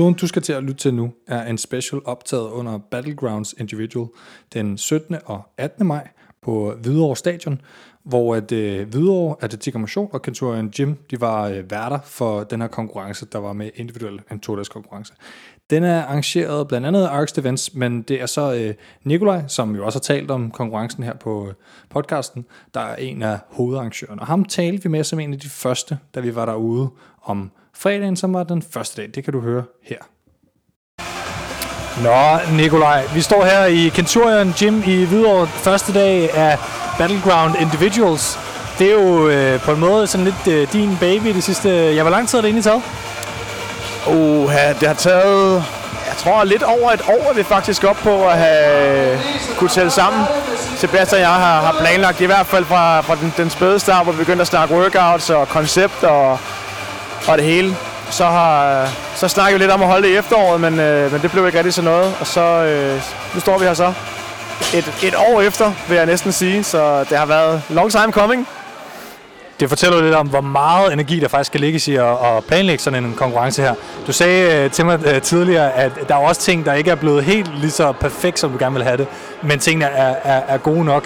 Episoden, du skal til at lytte til nu, er en special optaget under Battlegrounds Individual den 17. og 18. maj på Hvidovre Stadion, hvor at, øh, Hvidovre, Atletik og Motion og Kenturen Gym, de var øh, værter for den her konkurrence, der var med individuel en to konkurrence. Den er arrangeret blandt andet af Arx Events, men det er så øh, Nikolaj, som jo også har talt om konkurrencen her på øh, podcasten, der er en af hovedarrangørerne. Og ham talte vi med som en af de første, da vi var derude om fredagen, som var den første dag. Det kan du høre her. Nå, Nikolaj, vi står her i Kenturion Gym i Hvidovre første dag af Battleground Individuals. Det er jo øh, på en måde sådan lidt øh, din baby det sidste... Ja, hvor lang tid er det egentlig taget? Uh, det har taget, jeg tror lidt over et år, er vi faktisk op på at have kunne tælle sammen. Sebastian og jeg har, har planlagt, i hvert fald fra, fra den, den spæde start, hvor vi begyndte at snakke workouts og koncept og, og det hele. Så, har, så snakkede vi lidt om at holde det i efteråret, men, øh, men det blev ikke rigtig så noget. Og så øh, nu står vi her så et, et år efter, vil jeg næsten sige. Så det har været long time coming. Det fortæller lidt om, hvor meget energi der faktisk skal ligge i at, at planlægge sådan en konkurrence her. Du sagde øh, til mig øh, tidligere, at der er også ting, der ikke er blevet helt lige så perfekt, som du gerne vil have det, men tingene er, er, er gode nok.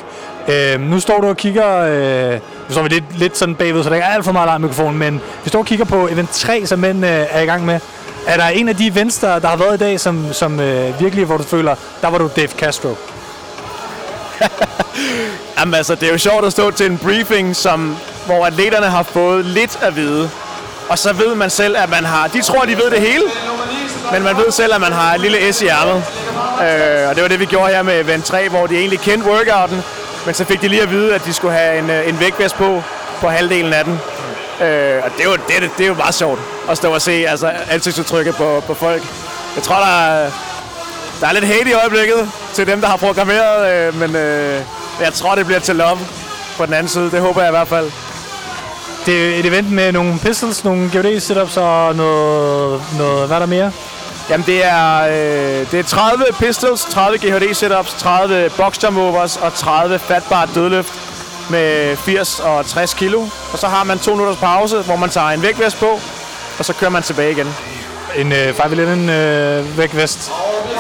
Øh, nu står du og kigger, øh, nu står vi lidt, lidt sådan bagved, så der ikke er alt for meget larm mikrofon, men vi står og kigger på event 3, som mænd øh, er i gang med. Er der en af de events, der, der har været i dag, som, som øh, virkelig, hvor du føler, der var du Dave Castro? Jamen altså, det er jo sjovt at stå til en briefing, som, hvor atleterne har fået lidt at vide. Og så ved man selv, at man har... De tror, de ved det hele, men man ved selv, at man har et lille S i ærmet. Øh, og det var det, vi gjorde her med Event 3, hvor de egentlig kendte workouten, men så fik de lige at vide, at de skulle have en, øh, en vægtvest på, på halvdelen af den. Øh, og det er, jo, det, det, det er jo meget sjovt at stå og se altså, ansigtsudtrykket på, på folk. Jeg tror, der er, der er lidt hate i øjeblikket til dem, der har programmeret, øh, men øh, jeg tror, det bliver til love på den anden side. Det håber jeg i hvert fald. Det er et event med nogle pistols, nogle GOD setups og noget, noget hvad er der mere? Jamen det er, øh, det er 30 pistols, 30 GHD setups, 30 box jump overs og 30 fat bar dødløft med 80 og 60 kilo. Og så har man to minutters pause, hvor man tager en vægtvest på, og så kører man tilbage igen. En øh, 5 øh, vægtvest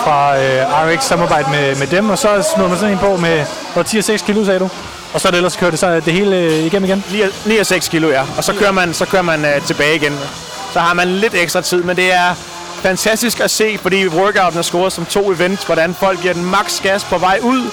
fra øh, RX samarbejde med, med dem, og så smider man sådan en på med 10 og 6 kilo, sagde du? Og så er det ellers kører det så øh, det hele øh, igennem igen? 9, 9 6 kilo, ja. Og så kører man, så kører man øh, tilbage igen. Så har man lidt ekstra tid, men det er fantastisk at se, fordi workouten er scoret som to events, hvordan folk giver den max gas på vej ud,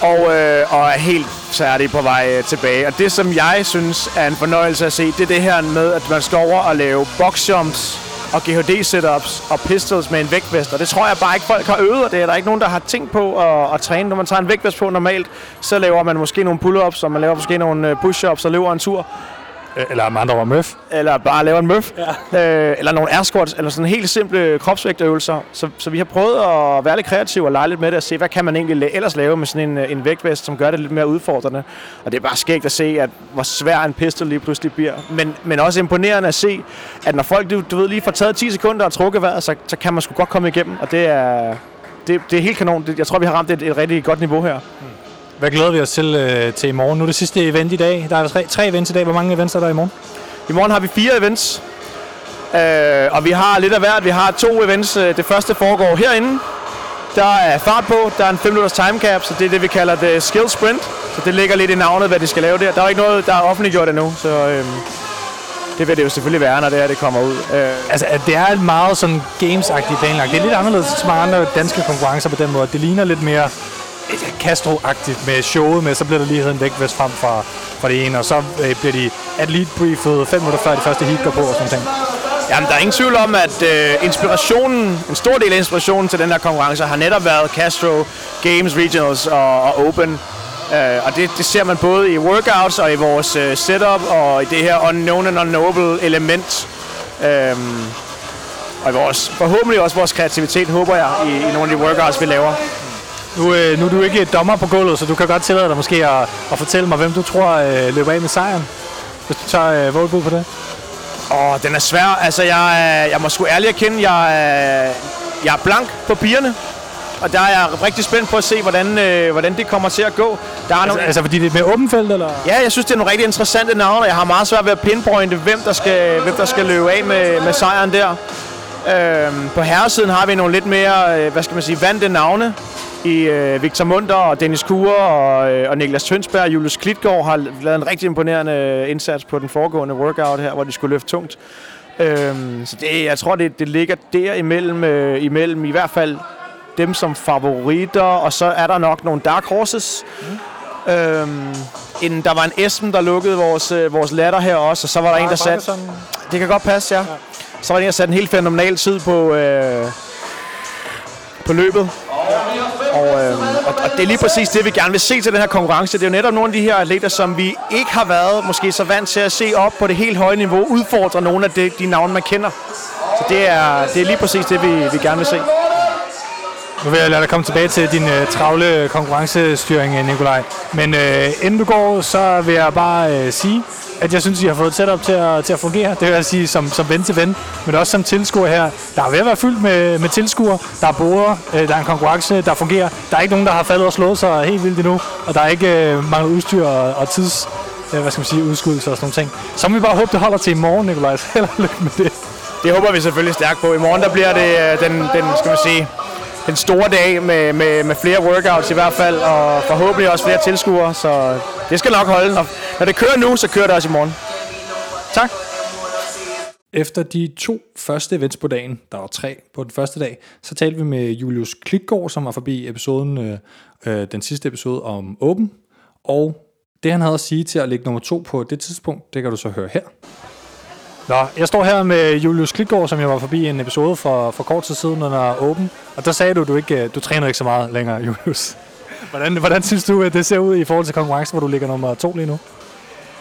og, øh, og er helt færdige på vej øh, tilbage. Og det, som jeg synes er en fornøjelse at se, det er det her med, at man skal over og lave boxjumps og GHD-setups og pistols med en vægtvest. Og det tror jeg bare ikke, folk har øvet, og det er der ikke nogen, der har tænkt på at, at træne. Når man tager en vægtvest på normalt, så laver man måske nogle pull-ups, og man laver måske nogle øh, push-ups og løber en tur. Eller med andre ord møf. Eller bare laver en møf. Ja. Øh, eller nogle air squats, eller sådan helt simple kropsvægtøvelser. Så, så vi har prøvet at være lidt kreative og lege lidt med det og se, hvad kan man egentlig ellers lave med sådan en, øh, en vægtvest, som gør det lidt mere udfordrende. Og det er bare skægt at se, at hvor svær en pistol lige pludselig bliver. Men, men også imponerende at se, at når folk du, du ved, lige får taget 10 sekunder og trukket vejret, så, så kan man sgu godt komme igennem. Og det er, det, det er helt kanon. Jeg tror, vi har ramt et, et rigtig godt niveau her. Mm. Hvad glæder vi os til, øh, til i morgen? Nu er det sidste event i dag. Der er tre, tre events i dag. Hvor mange events er der i morgen? I morgen har vi fire events. Øh, og vi har lidt af hvert. Vi har to events. Øh, det første foregår herinde. Der er fart på. Der er en 5 minutters time cap, så det er det, vi kalder det skill sprint. Så det ligger lidt i navnet, hvad de skal lave der. Der er ikke noget, der er offentliggjort endnu, så øh, det vil det jo selvfølgelig være, når det her det kommer ud. Øh. Altså, det er meget sådan games-agtigt planlagt. Det er lidt anderledes som mange andre danske konkurrencer på den måde. Det ligner lidt mere Castro-agtigt med showet med, så bliver der lige en vægtvest frem fra, fra det ene, og så øh, bliver de atlet-briefet fem minutter før de første heat går på og sådan ting. Jamen, der er ingen tvivl om, at øh, inspirationen, en stor del af inspirationen til den her konkurrence har netop været Castro, Games, Regionals og, og Open. Øh, og det, det ser man både i workouts og i vores øh, setup og i det her unknown and unknowable element. Øh, og i vores, forhåbentlig også vores kreativitet, håber jeg, i, i nogle af de workouts, vi laver. Nu, øh, nu er du ikke dommer på gulvet, så du kan godt tillade dig måske at, at fortælle mig, hvem du tror øh, løber af med sejren. Hvis du tager øh, voldbud på det. Åh, den er svær. Altså, jeg, jeg må sgu ærligt erkende, jeg, jeg er blank på pigerne. Og der er jeg rigtig spændt på at se, hvordan, øh, hvordan det kommer til at gå. Der er altså, nogle... altså fordi det er med åben felt, eller? Ja, jeg synes, det er nogle rigtig interessante navne. Jeg har meget svært ved at pinpointe, hvem der skal, hvem der skal løbe af med, med sejren der. Øhm, på herresiden har vi nogle lidt mere, øh, hvad skal man sige, vante navne i øh, Victor Munter og Dennis Kure og, øh, og Niklas Tønsberg og Julius Klitgaard har lavet en rigtig imponerende øh, indsats på den foregående workout her, hvor de skulle løfte tungt. Øhm, så det, jeg tror, det, det ligger der imellem, øh, imellem i hvert fald dem som favoritter, og så er der nok nogle dark horses. Mm. Øhm, en, der var en Esben, der lukkede vores, øh, vores latter her også, og så var der en, der satte... Det kan godt passe, ja. ja. Så var der en, der satte en helt fænomenal tid på, øh, på løbet. Og, øh, og, og det er lige præcis det, vi gerne vil se til den her konkurrence. Det er jo netop nogle af de her atleter, som vi ikke har været måske så vant til at se op på det helt høje niveau, udfordre nogle af de, de navne, man kender. Så det er, det er lige præcis det, vi, vi gerne vil se. Nu vil jeg lade dig komme tilbage til din øh, travle konkurrencestyring, øh, Nikolaj. Men øh, inden du går, så vil jeg bare øh, sige, at jeg synes, I har fået setup til at, til at fungere. Det vil jeg sige som, som ven til ven, men også som tilskuer her. Der er ved at være fyldt med, med tilskuere. Der er boder, øh, der er en konkurrence, der fungerer. Der er ikke nogen, der har faldet og slået sig helt vildt endnu, og der er ikke øh, manglet udstyr og, og tids øh, hvad skal man sige, udskudelse og sådan nogle ting. Så må vi bare håbe, det holder til i morgen, Nikolaj. Held og lykke med det. Det håber vi selvfølgelig stærkt på. I morgen der bliver det øh, den, den skal man sige, den store dag med, med, med flere workouts i hvert fald, og forhåbentlig også flere tilskuere, så det skal nok holde. Når, når det kører nu, så kører det også i morgen. Tak. Efter de to første events på dagen, der var tre på den første dag, så talte vi med Julius Klitgaard, som var forbi episoden, øh, øh den sidste episode om Open, og det han havde at sige til at ligge nummer to på det tidspunkt, det kan du så høre her. Nå, jeg står her med Julius Klitgaard, som jeg var forbi en episode for, for kort tid siden under Open. Og der sagde du, du ikke du træner ikke så meget længere, Julius. Hvordan, hvordan synes du, at det ser ud i forhold til konkurrencen, hvor du ligger nummer to lige nu?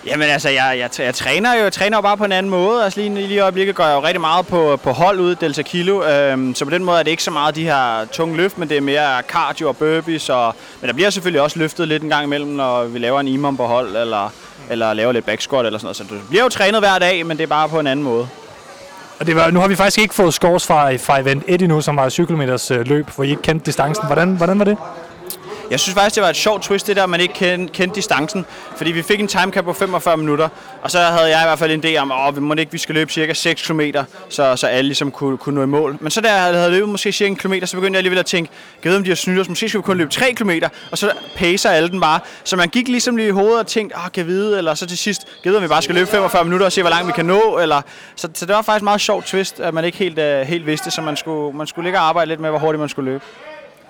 Jamen altså, jeg, jeg, jeg træner jo jeg træner jo bare på en anden måde. Altså lige, lige i øjeblikket går jeg jo rigtig meget på, på hold ude, Delta Kilo. Øhm, så på den måde er det ikke så meget de her tunge løft, men det er mere cardio og burpees. Og, men der bliver selvfølgelig også løftet lidt en gang imellem, når vi laver en imam på hold, eller, eller laver lidt back squat eller sådan noget. Så du bliver jo trænet hver dag, men det er bare på en anden måde. Og det var, nu har vi faktisk ikke fået scores fra, fra event 1 endnu, som var 7 km øh, løb, hvor I ikke kendte distancen. Hvordan, hvordan var det? Jeg synes faktisk, det var et sjovt twist, det der, man ikke kendte, kendte distancen. Fordi vi fik en timecap på 45 minutter, og så havde jeg i hvert fald en idé om, at vi må ikke, vi skal løbe cirka 6 km, så, så alle ligesom kunne, kunne nå i mål. Men så da jeg havde løbet måske cirka en kilometer, så begyndte jeg alligevel at tænke, jeg ved om de har snydt os, måske skal vi kun løbe 3 km, og så pacer alle den bare. Så man gik ligesom lige i hovedet og tænkte, åh, kan vide, eller så til sidst, jeg om vi bare skal løbe 45 minutter og se, hvor langt vi kan nå, eller... Så, så det var faktisk meget sjovt twist, at man ikke helt, øh, helt vidste, så man skulle, man skulle ligge og arbejde lidt med, hvor hurtigt man skulle løbe.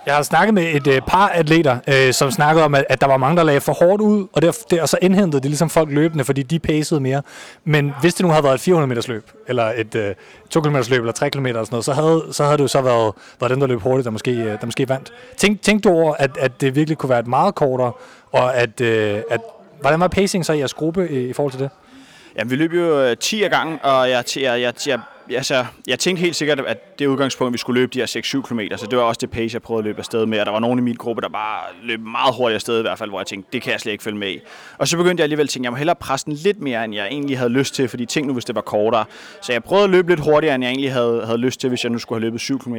Jeg har snakket med et øh, par atleter, øh, som snakkede om, at, at der var mange, der lagde for hårdt ud, og, der, der, og så indhentede det ligesom folk løbende, fordi de pacede mere. Men hvis det nu havde været et 400 meters løb, eller et øh, 2 km løb, eller 3 km eller sådan noget, så havde, så havde det jo så været, været dem, der løb hurtigt, der måske, øh, der måske vandt. Tænk, tænk du over, at, at det virkelig kunne være et meget kortere, og at, øh, at hvordan var pacing så i jeres gruppe i, i forhold til det? Jamen, vi løb jo øh, 10 af gangen, og jeg, jeg, jeg, jeg altså, jeg tænkte helt sikkert, at det udgangspunkt, vi skulle løbe de her 6-7 km, så det var også det pace, jeg prøvede at løbe afsted med, og der var nogen i min gruppe, der bare løb meget hurtigt afsted i hvert fald, hvor jeg tænkte, det kan jeg slet ikke følge med i. Og så begyndte jeg alligevel at tænke, jeg må hellere presse den lidt mere, end jeg egentlig havde lyst til, fordi tænk nu, hvis det var kortere. Så jeg prøvede at løbe lidt hurtigere, end jeg egentlig havde, havde lyst til, hvis jeg nu skulle have løbet 7 km,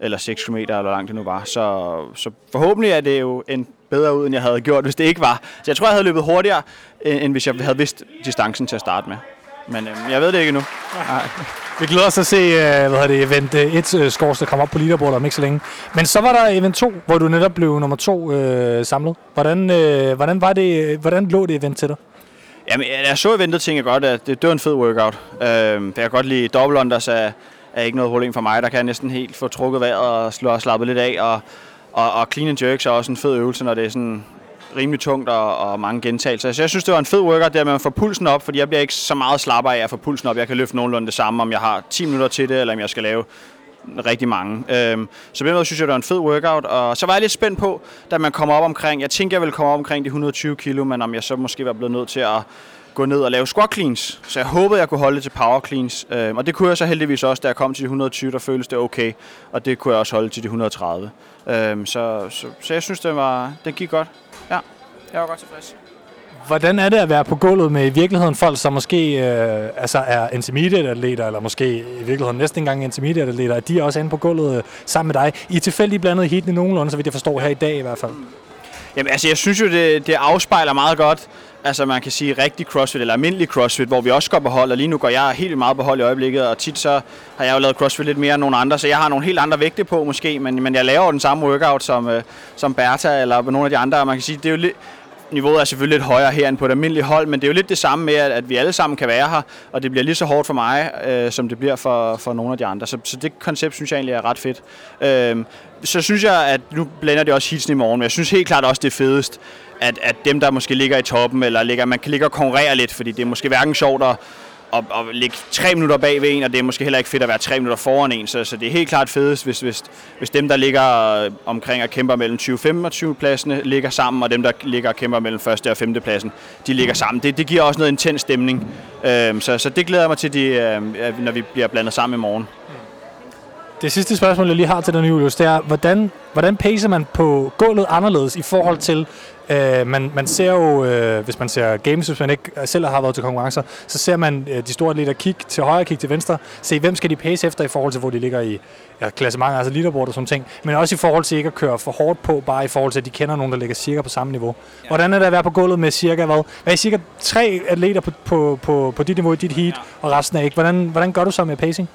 eller 6 km, eller hvor langt det nu var. Så, så forhåbentlig er det jo en bedre ud, end jeg havde gjort, hvis det ikke var. Så jeg tror, jeg havde løbet hurtigere, end hvis jeg havde vidst distancen til at starte med. Men øhm, jeg ved det ikke endnu. Nej. Vi glæder os at se uh, hvad hedder det, event 1 uh, scores, der kommer op på leaderboardet om ikke så længe. Men så var der event 2, hvor du netop blev nummer 2 uh, samlet. Hvordan, uh, hvordan, var det, hvordan lå det event til dig? Jamen, jeg så eventet, tænkte jeg godt, at det, det var en fed workout. Uh, jeg kan godt lide double unders, er, er ikke noget problem for mig. Der kan jeg næsten helt få trukket vejret og slå og slappe lidt af. Og, og, og clean and jerks er også en fed øvelse, når det er sådan rimelig tungt og, og mange gentagelser. Så jeg synes, det var en fed workout der med at få pulsen op, fordi jeg bliver ikke så meget slapper af at få pulsen op. Jeg kan løfte nogenlunde det samme, om jeg har 10 minutter til det, eller om jeg skal lave rigtig mange. Øhm, så på den måde synes jeg, det var en fed workout, og så var jeg lidt spændt på, da man kom op omkring, jeg tænkte, jeg ville komme op omkring de 120 kilo, men om jeg så måske var blevet nødt til at gå ned og lave squat cleans. Så jeg håbede, jeg kunne holde det til power cleans. Øhm, og det kunne jeg så heldigvis også, da jeg kom til de 120, der føltes det okay. Og det kunne jeg også holde til de 130. Øhm, så, så, så jeg synes, det, var, det gik godt. Ja. Jeg var godt tilfreds. Hvordan er det at være på gulvet med i virkeligheden folk, som måske øh, altså er intermediate-atleter, eller måske i virkeligheden næsten engang intermediate-atleter, at de er også inde på gulvet øh, sammen med dig? I er tilfældig blandet i heatene nogenlunde, så vidt jeg forstår her i dag i hvert fald. Jamen, altså, jeg synes jo, det, det afspejler meget godt, altså man kan sige rigtig crossfit, eller almindelig crossfit, hvor vi også går på hold, og lige nu går jeg helt meget på hold i øjeblikket, og tit så har jeg jo lavet crossfit lidt mere end nogle andre, så jeg har nogle helt andre vægte på måske, men, men jeg laver den samme workout som, øh, som Bertha eller nogle af de andre, og man kan sige, det er jo lidt, niveauet er selvfølgelig lidt højere her end på et almindeligt hold, men det er jo lidt det samme med, at, at vi alle sammen kan være her, og det bliver lige så hårdt for mig, øh, som det bliver for, for nogle af de andre. Så, så det koncept synes jeg egentlig er ret fedt. Øh, så synes jeg, at nu blander det også hitsen i morgen, men jeg synes helt klart også, det er fedest, at, at dem, der måske ligger i toppen, eller ligger, man kan ligge og konkurrere lidt, fordi det er måske hverken sjovt at at, at ligge tre minutter bag ved en, og det er måske heller ikke fedt at være tre minutter foran en, så, så det er helt klart fedest, hvis, hvis, hvis dem, der ligger omkring og kæmper mellem 20 og 20 pladsene, ligger sammen, og dem, der ligger og kæmper mellem første og femte pladsen, de ligger sammen. Det, det giver også noget intens stemning, øhm, så, så det glæder jeg mig til, de, øh, når vi bliver blandet sammen i morgen. Det sidste spørgsmål, jeg lige har til dig, Julius, det er, hvordan, hvordan pacer man på gulvet anderledes i forhold til, øh, man, man ser jo, øh, hvis man ser games, hvis man ikke selv har været til konkurrencer, så ser man øh, de store atleter kigge til højre, kigge til venstre, se hvem skal de pace efter i forhold til, hvor de ligger i ja, klassementer, altså leaderboard og sådan ting, men også i forhold til ikke at køre for hårdt på, bare i forhold til, at de kender nogen, der ligger cirka på samme niveau. Ja. Hvordan er det at være på gulvet med cirka hvad? Hvad er cirka tre atleter på, på, på, på dit niveau i dit heat, ja. og resten er ikke? Hvordan, hvordan gør du så med pacing?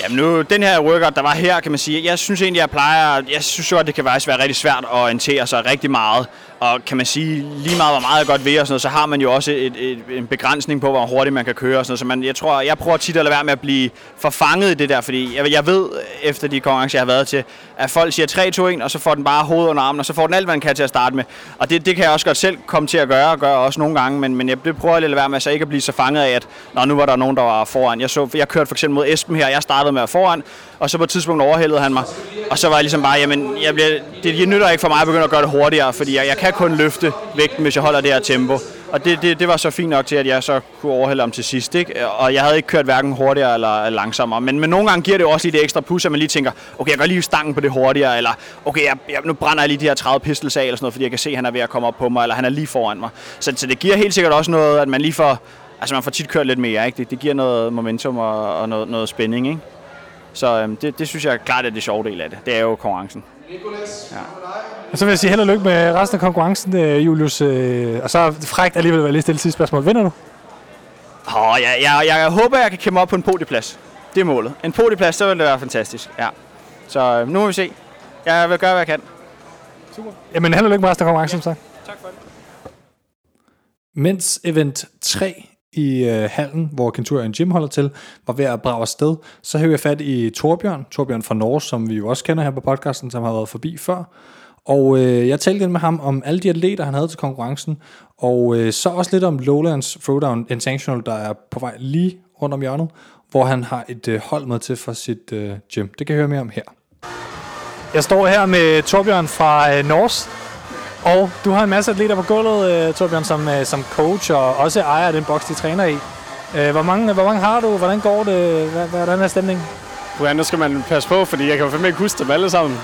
Jamen nu, den her workout, der var her, kan man sige, jeg synes egentlig, jeg plejer, jeg synes jo, at det kan være rigtig svært at orientere sig rigtig meget. Og kan man sige, lige meget hvor meget jeg godt ved og sådan noget, så har man jo også et, et, en begrænsning på, hvor hurtigt man kan køre og sådan noget. Så man, jeg tror, jeg prøver tit at lade være med at blive forfanget i det der, fordi jeg, jeg ved, efter de konkurrencer, jeg har været til, at folk siger 3-2-1, og så får den bare hovedet under armen, og så får den alt, hvad den kan til at starte med. Og det, det kan jeg også godt selv komme til at gøre, og gøre også nogle gange, men, men jeg prøver at lade være med så ikke at blive så fanget af, at Nå, nu var der nogen, der var foran. Jeg, så, jeg kørte for eksempel mod Esben her, jeg startede med at foran, og så på et tidspunkt overhældede han mig. Og så var jeg ligesom bare, jamen, jeg bliver, det, det nytter ikke for mig at begynde at gøre det hurtigere, fordi jeg, jeg kan kun løfte vægten, hvis jeg holder det her tempo. Og det, det, det var så fint nok til, at jeg så kunne overhælde ham til sidst. Ikke? Og jeg havde ikke kørt hverken hurtigere eller langsommere. Men, men nogle gange giver det jo også lige det ekstra pus, at man lige tænker, okay, jeg kan lige stangen på det hurtigere, eller okay, jeg, jeg, nu brænder jeg lige de her 30 pistols af, eller sådan noget, fordi jeg kan se, at han er ved at komme op på mig, eller han er lige foran mig. Så, så det giver helt sikkert også noget, at man lige får, altså man får tit kørt lidt mere. Ikke? Det, det giver noget momentum og, og noget, noget spænding. Ikke? Så øhm, det, det synes jeg klart er det sjove del af det. Det er jo konkurrencen. Ja. Og så vil jeg sige held og lykke med resten af konkurrencen, øh, Julius. Øh, og så frækt alligevel at lige stille sidste spørgsmål. Vinder du? Oh, jeg, jeg, jeg, jeg håber, jeg kan kæmpe op på en podieplads. Det er målet. En podieplads, så vil det være fantastisk. Ja. Så øh, nu må vi se. Jeg vil gøre, hvad jeg kan. Super. Jamen held og lykke med resten af konkurrencen, så. Tak for det. Mens event 3 i øh, hallen, hvor Kenturian Gym holder til, var ved at brage afsted, så havde jeg fat i Torbjørn, Torbjørn fra Norge, som vi jo også kender her på podcasten, som har været forbi før. Og øh, jeg talte med ham om alle de atleter, han havde til konkurrencen, og øh, så også lidt om Lowlands Throwdown Intentional, der er på vej lige rundt om hjørnet, hvor han har et øh, hold med til for sit øh, gym. Det kan jeg høre mere om her. Jeg står her med Torbjørn fra øh, Norge, og du har en masse atleter på gulvet, uh, Torbjørn, som, uh, som coach og også ejer af den boks, de træner i. Uh, hvor, mange, hvor mange har du? Hvordan går det? Hvad, hvordan er stemningen? Ja, nu skal man passe på, fordi jeg kan jo ikke huske dem alle sammen.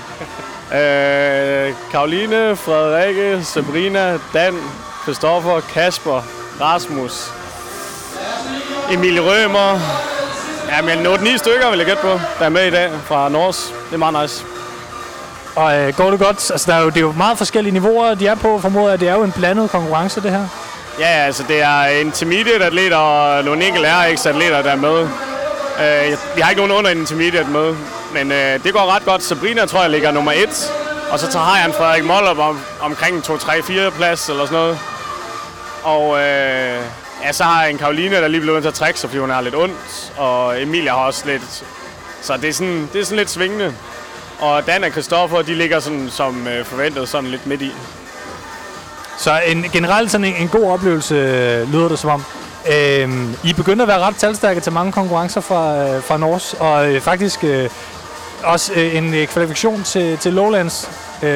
Uh, Karoline, Frederikke, Sabrina, Dan, Christoffer, Kasper, Rasmus, Emilie Rømer. Ja, men 8-9 stykker vil jeg gætte på, der er med i dag fra Nors. Det er meget nice. Og øh, går det godt? Altså, der er jo, det er jo meget forskellige niveauer, de er på, formoder at det er jo en blandet konkurrence, det her. Ja, altså det er intermediate-atleter og nogle enkelte RX-atleter, der er med. Øh, vi har ikke nogen under intermediate med, men øh, det går ret godt. Sabrina tror jeg ligger nummer 1, og så tager jeg en Frederik Moller om, omkring 2-3-4 plads eller sådan noget. Og øh, ja, så har jeg en Karoline, der lige blev nødt til at trække sig, fordi hun er lidt ondt, og Emilia har også lidt... Så det er sådan, det er sådan lidt svingende. Og Dan og Christoffer, de ligger sådan, som øh, forventet sådan lidt midt i. Så en, generelt sådan en, en god oplevelse, øh, lyder det som om. Øhm, I begynder at være ret talstærke til mange konkurrencer fra, øh, fra Nors, og øh, faktisk øh, også øh, en øh, kvalifikation til, til Lowlands øh,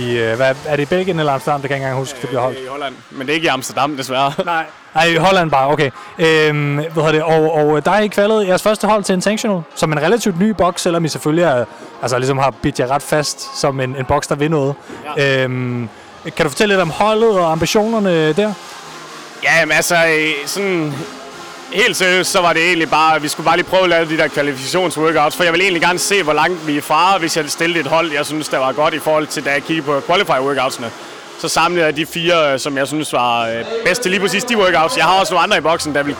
i, øh, hvad, er det i Belgien eller Amsterdam? Det kan jeg ikke engang huske, det bliver holdt. I Holland, men det er ikke i Amsterdam, desværre. Nej, Nej i Holland bare, okay. Øhm, hvad det? Og, og der er I kvalet jeres første hold til Intentional, som en relativt ny boks, selvom I selvfølgelig er, altså ligesom har bidt jer ret fast som en, en boks, der vil noget. Ja. Øhm, kan du fortælle lidt om holdet og ambitionerne der? Ja, men altså, sådan helt seriøst, så var det egentlig bare, at vi skulle bare lige prøve at lave de der kvalifikationsworkouts, for jeg vil egentlig gerne se, hvor langt vi er fra, hvis jeg stillede et hold, jeg synes, der var godt i forhold til, da jeg kiggede på qualify-workoutsene. så samlede jeg de fire, øh, som jeg synes var øh, bedst til lige præcis de workouts. Jeg har også nogle andre i boksen, der ville,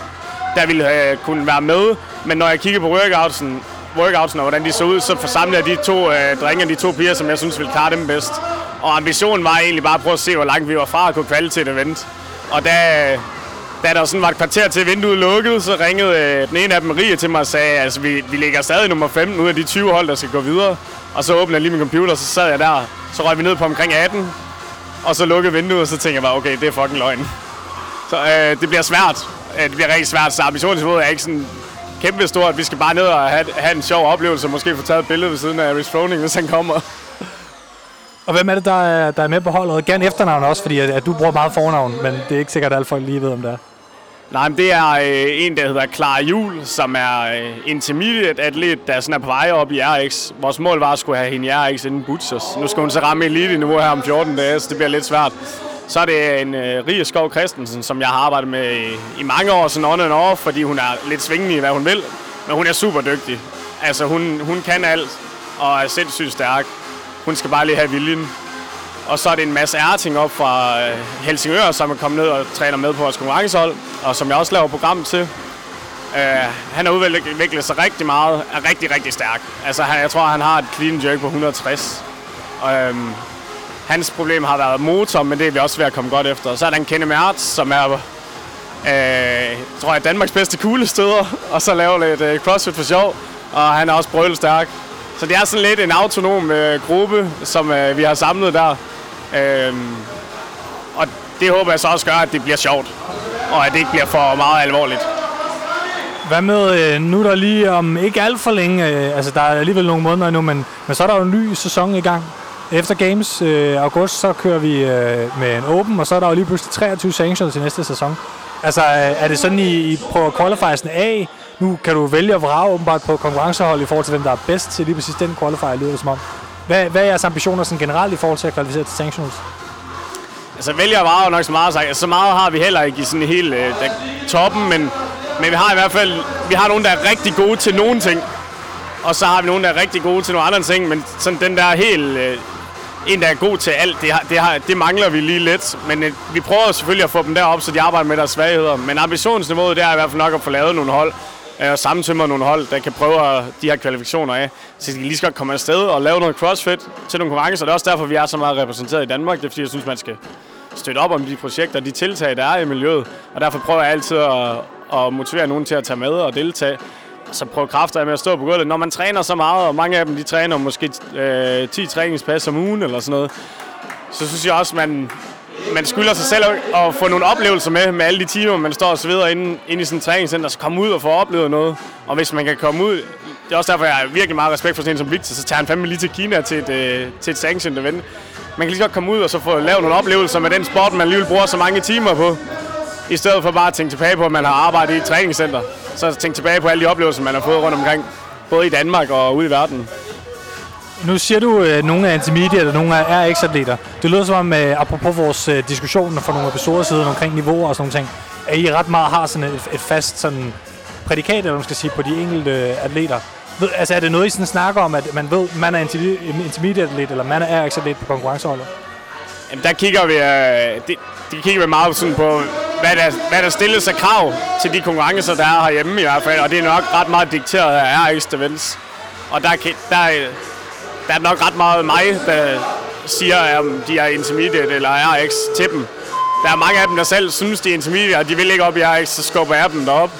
der ville øh, kunne være med, men når jeg kigger på workoutsen, workoutsen og hvordan de så ud, så forsamlede jeg de to øh, drenge de to piger, som jeg synes ville klare dem bedst. Og ambitionen var egentlig bare at prøve at se, hvor langt vi var fra at kunne kvalde til et event. Og da, da der sådan var et kvarter til vinduet lukket, så ringede øh, den ene af dem, Marie, til mig og sagde, altså, vi, vi ligger stadig nummer 15 ud af de 20 hold, der skal gå videre. Og så åbnede jeg lige min computer, og så sad jeg der. Så røg vi ned på omkring 18, og så lukkede vinduet, og så tænkte jeg bare, okay, det er fucking løgn. Så øh, det bliver svært. Øh, det bliver rigtig svært, så ambitionsniveauet er ikke sådan kæmpe stort. Vi skal bare ned og have, have en sjov oplevelse, og måske få taget et billede ved siden af Rich Froning, hvis han kommer. Og hvem er det, der er, der er med på holdet? Gerne efternavn også, fordi at, at du bruger meget fornavn, men det er ikke sikkert, at alle folk lige ved, om det er. Nej, men det er øh, en, der hedder Clara Jul, som er øh, intermediate atlet, der sådan er på vej op i RX. Vores mål var at skulle have hende i RX inden Butchers. Nu skal hun så ramme elite-niveau her om 14 dage, så det bliver lidt svært. Så er det en øh, Rie Skov Christensen, som jeg har arbejdet med i, i mange år, sådan on and off, fordi hun er lidt svingende i, hvad hun vil. Men hun er super dygtig. Altså, hun, hun kan alt og er sindssygt stærk. Hun skal bare lige have viljen. Og så er det en masse Erting op fra øh, Helsingør, som er kommet ned og træner med på vores konkurrencehold, og som jeg også laver program til. Uh, han har udviklet sig rigtig meget, er rigtig, rigtig stærk. Altså, han, jeg tror, han har et clean jerk på 160. Og, um, hans problem har været motor, men det er vi også ved at komme godt efter. Og så er der en Kenny Mertz, som er, uh, tror jeg, Danmarks bedste kuglestøder, og så laver lidt uh, crossfit for sjov. Og han er også brølstærk. Så det er sådan lidt en autonom øh, gruppe, som øh, vi har samlet der. Øhm, og det håber jeg så også gør, at det bliver sjovt, og at det ikke bliver for meget alvorligt. Hvad med, øh, nu der lige om ikke alt for længe, øh, altså der er alligevel nogle måneder nu, men, men så er der jo en ny sæson i gang. Efter Games øh, august, så kører vi øh, med en Open, og så er der jo lige pludselig 23 sanctions til næste sæson. Altså, øh, er det sådan, I, I prøver at qualify sådan af? Nu kan du vælge at vrage åbenbart på konkurrencehold i forhold til, hvem der er bedst til lige præcis den qualifier, lyder det som om. Hvad, hvad er jeres ambitioner sådan generelt i forhold til at kvalificere til sanctionals? Altså vælger var vrage nok så meget så, Altså, så meget har vi heller ikke i sådan hele øh, toppen, men, men vi har i hvert fald vi har nogen, der er rigtig gode til nogle ting. Og så har vi nogen, der er rigtig gode til nogle andre ting, men sådan den der helt... Øh, en, der er god til alt, det, har, det, har, det mangler vi lige lidt. Men øh, vi prøver selvfølgelig at få dem derop, så de arbejder med deres svagheder. Men ambitionsniveauet, det er i hvert fald nok at få lavet nogle hold, og sammentømmer nogle hold, der kan prøve de her kvalifikationer af. Så de lige skal komme afsted og lave noget crossfit til nogle konkurrencer. Det er også derfor, vi er så meget repræsenteret i Danmark. Det er fordi, jeg synes, man skal støtte op om de projekter, og de tiltag, der er i miljøet. Og derfor prøver jeg altid at, at motivere nogen til at tage med og deltage. Så prøver kræfter med at stå på gulvet. Når man træner så meget, og mange af dem de træner måske øh, 10 træningspas om ugen eller sådan noget, så synes jeg også, man, man skylder sig selv at få nogle oplevelser med, med alle de timer, man står og sveder inde, inde i sådan en træningscenter, så komme ud og få oplevet noget. Og hvis man kan komme ud, det er også derfor, jeg har virkelig meget respekt for sådan en som Victor, så tager han fandme lige til Kina til et, øh, til et sanctioned event. Man kan lige godt komme ud og så få lavet nogle oplevelser med den sport, man alligevel bruger så mange timer på. I stedet for bare at tænke tilbage på, at man har arbejdet i et træningscenter. Så tænke tilbage på alle de oplevelser, man har fået rundt omkring. Både i Danmark og ude i verden. Nu siger du at nogle er intermediate og nogle er eksatleter. Det lyder som om, øh, apropos vores øh, diskussion for nogle episoder siden omkring niveauer og sådan noget, at I ret meget har sådan et, et fast sådan prædikat, eller man skal sige, på de enkelte atleter. Ved, altså er det noget, I sådan snakker om, at man ved, man er intermediate atlet, eller man er RX-atlet på konkurrenceholdet? Jamen, der kigger vi, øh, det, det kigger vi meget sådan på, hvad der, hvad der stilles af krav til de konkurrencer, der er herhjemme i hvert fald. Og det er nok ret meget dikteret af RX Events. Og der, der, der er nok ret meget mig, der siger, om de er intermediate eller RX til dem. Der er mange af dem, der selv synes, de er intermediate, og de vil ikke op i RX, så skubber jeg dem derop.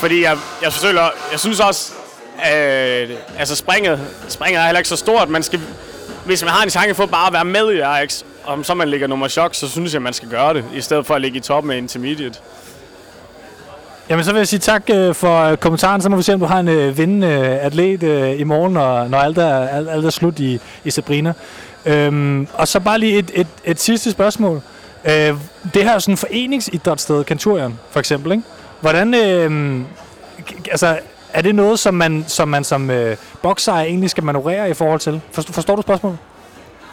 Fordi jeg, jeg, forsøger, jeg synes også, øh, altså springet, springet er heller ikke så stort. Man skal, hvis man har en chance for bare at være med i RX, om så man ligger nummer chok, så synes jeg, man skal gøre det, i stedet for at ligge i toppen af intermediate. Jamen, så vil jeg sige tak øh, for øh, kommentaren. Så må vi se, om du har en øh, vindende øh, atlet øh, i morgen, når, når alt, er, alt, alt er slut i, i Sabrina. Øhm, og så bare lige et, et, et sidste spørgsmål. Øh, det her er sådan en foreningsidrætssted, Kanturien, for eksempel, ikke? Hvordan, øh, altså, er det noget, som man som, man som øh, bokser egentlig skal manøvrere i forhold til? Forstår, forstår du spørgsmålet?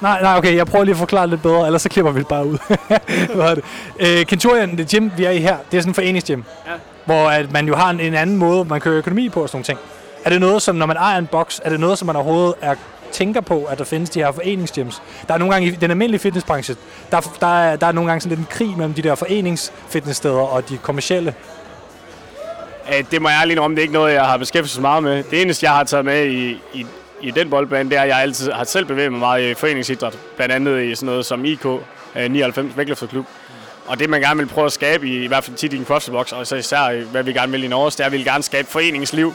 Nej, nej, okay, jeg prøver lige at forklare lidt bedre, ellers så klipper vi det bare ud. Hvad er det? Øh, Kenturian, det gym, vi er i her, det er sådan en foreningsgym. Ja. Hvor at man jo har en, en anden måde, man kører økonomi på og sådan nogle ting. Er det noget, som når man ejer en boks, er det noget, som man overhovedet er tænker på, at der findes de her foreningsgyms. Der er nogle gange i den almindelige fitnessbranche, der, der, er, der er nogle gange sådan lidt en krig mellem de der foreningsfitnesssteder og de kommercielle. Det må jeg ærligt om, det er ikke noget, jeg har beskæftiget så meget med. Det eneste, jeg har taget med i, i, i den boldbane, det er, at jeg altid har selv bevæget mig meget i foreningsidræt. Blandt andet i sådan noget som IK, 99 øh, Vægtløfterklub. Og det, man gerne vil prøve at skabe, i, i hvert fald tit i en CrossFit-box, og så især hvad vi gerne vil i Norge, det er, at vi vil gerne skabe foreningsliv.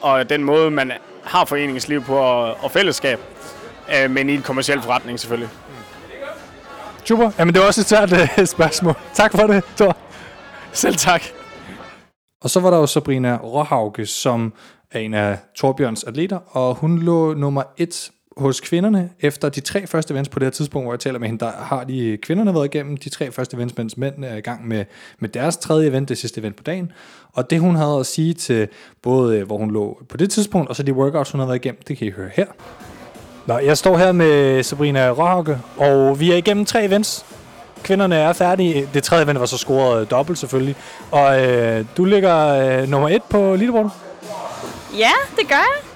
Og den måde, man har foreningsliv på og, og fællesskab, øh, men i en kommersiel forretning selvfølgelig. Super. Jamen, det var også et svært øh, spørgsmål. Tak for det, Thor. Selv tak. Og så var der jo Sabrina Råhauke, som er en af Torbjørns atleter, og hun lå nummer et hos kvinderne efter de tre første events på det her tidspunkt, hvor jeg taler med hende, der har de kvinderne været igennem de tre første events, mens mændene er i gang med, med deres tredje event, det sidste event på dagen. Og det hun havde at sige til både, øh, hvor hun lå på det tidspunkt, og så de workouts, hun havde været igennem, det kan I høre her. Nå, jeg står her med Sabrina Råhauke, og vi er igennem tre events. Kvinderne er færdige. Det tredje event var så scoret dobbelt selvfølgelig. Og øh, du ligger øh, nummer et på leaderboardet. Ja, det gør jeg.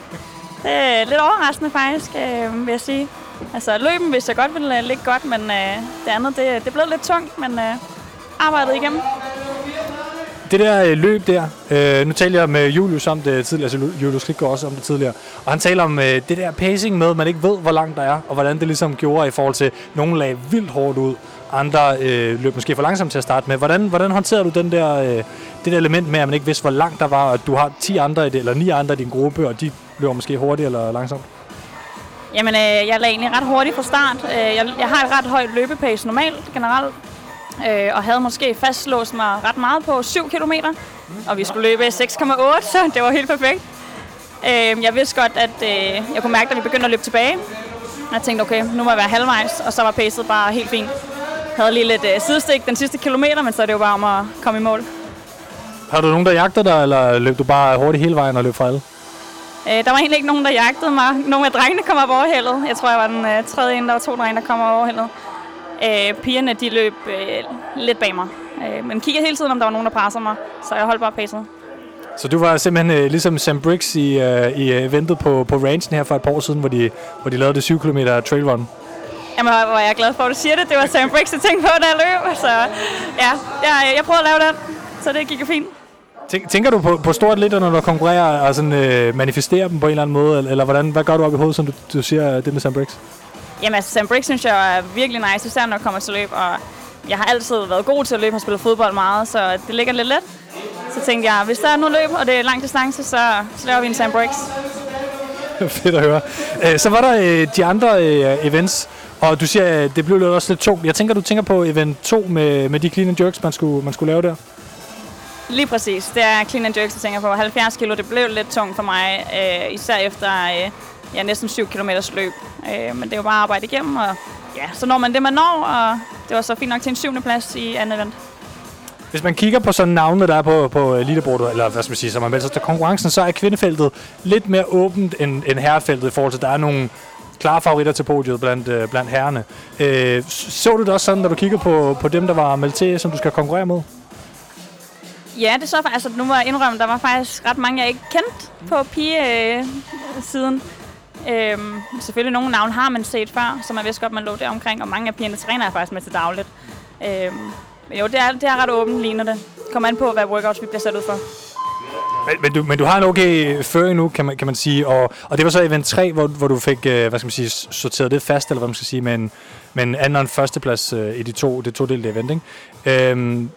Det er lidt overraskende faktisk, øh, vil jeg sige. Altså løben hvis jeg godt ville øh, ligge godt, men øh, det andet, det, det blev lidt tungt, men øh, arbejdet igennem. Det der øh, løb der, øh, nu talte jeg med Julius om det tidligere, altså Julius Klitgaard også om det tidligere, og han taler om øh, det der pacing med, at man ikke ved, hvor langt der er, og hvordan det ligesom gjorde i forhold til, nogle lag vildt hårdt ud, andre øh, løb måske for langsomt til at starte med. Hvordan, hvordan håndterer du den der, øh, det der element med, at man ikke vidste, hvor langt der var, og at du har 10 andre i det, eller 9 andre i din gruppe, og de løber måske hurtigt eller langsomt? Jamen, øh, jeg lagde egentlig ret hurtigt fra start. Øh, jeg, jeg har et ret højt løbepace normalt, generelt. Øh, og havde måske fastlåst mig ret meget på 7 km. Og vi skulle løbe 6,8, så det var helt perfekt. Øh, jeg vidste godt, at øh, jeg kunne mærke, at vi begyndte at løbe tilbage. Jeg tænkte, okay, nu må jeg være halvvejs, og så var pacet bare helt fint. Havde lige lidt øh, sidestik den sidste kilometer, men så er det jo bare om at komme i mål. Har du nogen, der jagter dig, eller løb du bare hurtigt hele vejen og løb fra alle? Øh, der var egentlig ikke nogen, der jagtede mig. Nogle af drengene kom op overhældet. Jeg tror, jeg var den øh, tredje ene. Der var to drenge, der kom op overhældet. Øh, pigerne, de løb øh, lidt bag mig. Øh, men kiggede hele tiden, om der var nogen, der pressede mig. Så jeg holdt bare pacet. Så du var simpelthen øh, ligesom Sam Briggs i, øh, i eventet på, på ranchen her for et par år siden, hvor de, hvor de lavede det 7 km trail run. Jamen, hvor er jeg glad for, at du siger det. Det var Sam Briggs, jeg tænkte på, da jeg løb. Så ja, jeg, jeg prøvede at lave den. Så det gik jo fint. Tænk, tænker du på, på store atleter, når du konkurrerer og sådan, øh, manifesterer dem på en eller anden måde? Eller, eller hvordan, hvad gør du op i hovedet, som du, du siger det med Sam Briggs? Jamen, altså, Sam Briggs synes jeg er virkelig nice, især når jeg kommer til løb. Og jeg har altid været god til at løbe og spille fodbold meget, så det ligger lidt let. Så tænkte jeg, hvis der er noget løb, og det er lang distance, så, så laver vi en Sam Briggs. Fedt at høre. Øh, så var der øh, de andre øh, events, og du siger, at det blev lidt også lidt tungt. Jeg tænker, du tænker på event 2 med, med de clean and jerks, man skulle, man skulle lave der. Lige præcis. Det er clean and jerks, jeg tænker på. 70 kilo, det blev lidt tungt for mig, øh, især efter øh, ja, næsten 7 km løb. Øh, men det er jo bare at arbejde igennem, og ja, så når man det, man når, og det var så fint nok til en syvende plads i andet event. Hvis man kigger på sådan navnene, der er på, på øh, leaderboardet, eller hvad skal man sige, som man melder sig til konkurrencen, så er kvindefeltet lidt mere åbent end, end herrefeltet i forhold til, at der er nogle klare favoritter til podiet blandt, øh, blandt herrerne. Øh, så du det også sådan, når du kigger på, på dem, der var meldt til, som du skal konkurrere med? Ja, det så faktisk. altså, nu må jeg indrømme, der var faktisk ret mange, jeg ikke kendte på pige-siden. Øhm, selvfølgelig nogle navne har man set før, så man vidste godt, man lå der omkring, og mange af pigerne træner jeg faktisk med til dagligt. Øhm, men jo, det er, det er ret åbent, ligner det. Kommer an på, hvad workouts vi bliver sat ud for. Men, men, du, men du har en okay føring nu, kan man, kan man sige, og, og det var så event 3, hvor, hvor du fik, øh, hvad skal man sige, sorteret det fast, eller hvad man skal sige, men, men anden og en førsteplads øh, i de to, det to delte event, ikke? Øhm,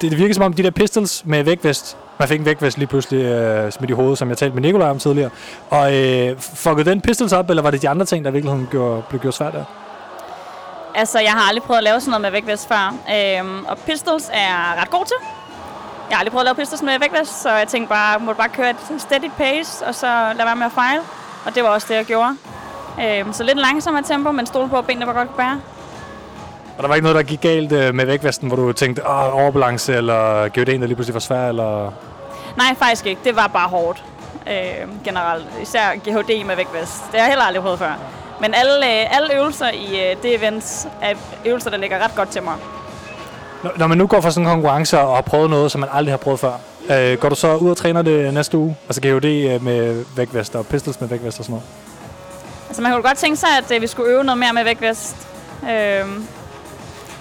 det, det virker som om, de der pistols med vægtvest, man fik en vægtvest lige pludselig øh, smidt i hovedet, som jeg talte med Nikolaj om tidligere, og øh, fuckede den pistols op, eller var det de andre ting, der i virkeligheden gjorde, blev gjort svært der? Altså, jeg har aldrig prøvet at lave sådan noget med vægtvest før. Øhm, og pistols er jeg ret god til. Jeg har aldrig prøvet at lave pistols med vægtvest, så jeg tænkte bare, måtte bare køre et steady pace, og så lade være med at fejle. Og det var også det, jeg gjorde. Øhm, så lidt langsommere tempo, men stole på, at benene var godt bære. Og der var ikke noget, der gik galt øh, med vægvesten, hvor du tænkte, åh, overbalance, eller GOD'en, der lige pludselig var svær, eller... Nej, faktisk ikke. Det var bare hårdt. Øh, generelt. Især GHD med vægtvest. Det har jeg heller aldrig prøvet før. Men alle, øh, alle øvelser i øh, det event er øvelser, der ligger ret godt til mig. Når, man nu går for sådan en konkurrence og har prøvet noget, som man aldrig har prøvet før, øh, går du så ud og træner det næste uge? Altså GOD øh, med vægvest og pistols med vægvest og sådan noget? Altså man kunne godt tænke sig, at vi skulle øve noget mere med vægtvest. Øh,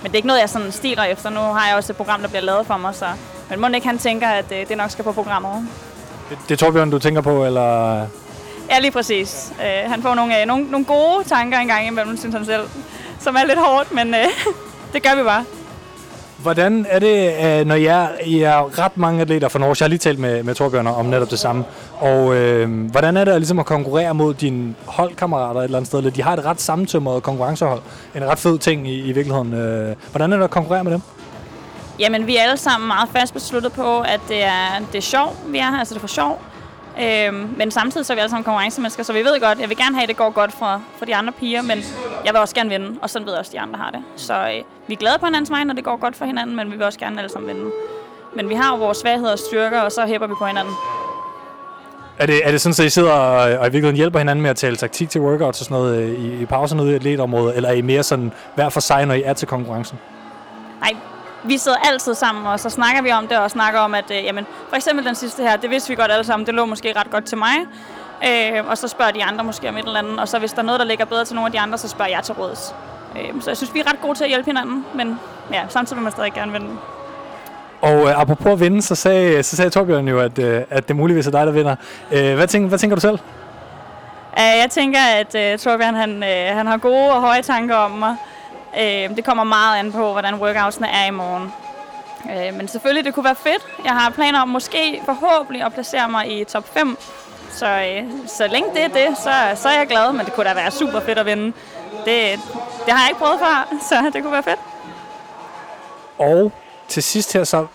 men det er ikke noget, jeg sådan stiler efter. Nu har jeg også et program, der bliver lavet for mig, så... Men må ikke han tænker, at det nok skal på programmet. Det, det er Torbjørn, du tænker på, eller... Ja, lige præcis. Øh, han får nogle, øh, nogle, nogle gode tanker engang imellem, synes han selv. Som er lidt hårdt, men øh, det gør vi bare. Hvordan er det, øh, når jeg, er ret mange atleter fra Norge? Jeg har lige talt med, med Torbjørn om netop det samme. Og øh, hvordan er det ligesom at konkurrere mod dine holdkammerater et eller andet sted? Eller De har et ret sammentømret konkurrencehold. En ret fed ting i, i virkeligheden. Øh, hvordan er det at konkurrere med dem? Jamen, vi er alle sammen meget fast besluttet på, at det er, det er sjov, vi er her, altså det er for sjov. Øhm, men samtidig så er vi alle sammen konkurrencemennesker, så vi ved godt, jeg vil gerne have, at det går godt for, for de andre piger, men jeg vil også gerne vinde, og sådan ved jeg også, at de andre har det. Så øh, vi er glade på hinandens vej, når det går godt for hinanden, men vi vil også gerne alle sammen vinde. Men vi har jo vores svagheder og styrker, og så hæpper vi på hinanden. Er det, er det sådan, at I sidder og, og i virkeligheden hjælper hinanden med at tale taktik til workouts og sådan noget øh, i, i pauserne ude i atletområdet, eller er I mere sådan hver for sig, når I er til konkurrencen? Vi sidder altid sammen, og så snakker vi om det, og snakker om, at øh, jamen, for eksempel den sidste her, det vidste vi godt alle sammen, det lå måske ret godt til mig. Øh, og så spørger de andre måske om et eller andet, og så hvis der er noget, der ligger bedre til nogle af de andre, så spørger jeg til råds. Øh, så jeg synes, vi er ret gode til at hjælpe hinanden, men ja, samtidig vil man stadig gerne vinde. Og øh, apropos at vinde, så sagde, så sagde Torbjørn jo, at, øh, at det muligvis er dig, der vinder. Øh, hvad, tænker, hvad tænker du selv? Uh, jeg tænker, at uh, Torbjørn han, uh, han har gode og høje tanker om mig. Uh, det kommer meget an på, hvordan workoutsene er i morgen. Uh, men selvfølgelig, det kunne være fedt. Jeg har planer om måske forhåbentlig at placere mig i top 5. Så, øh, så længe det er det, så, så er jeg glad. Men det kunne da være super fedt at vinde. Det, det har jeg ikke prøvet før, så det kunne være fedt. Og til sidst her så,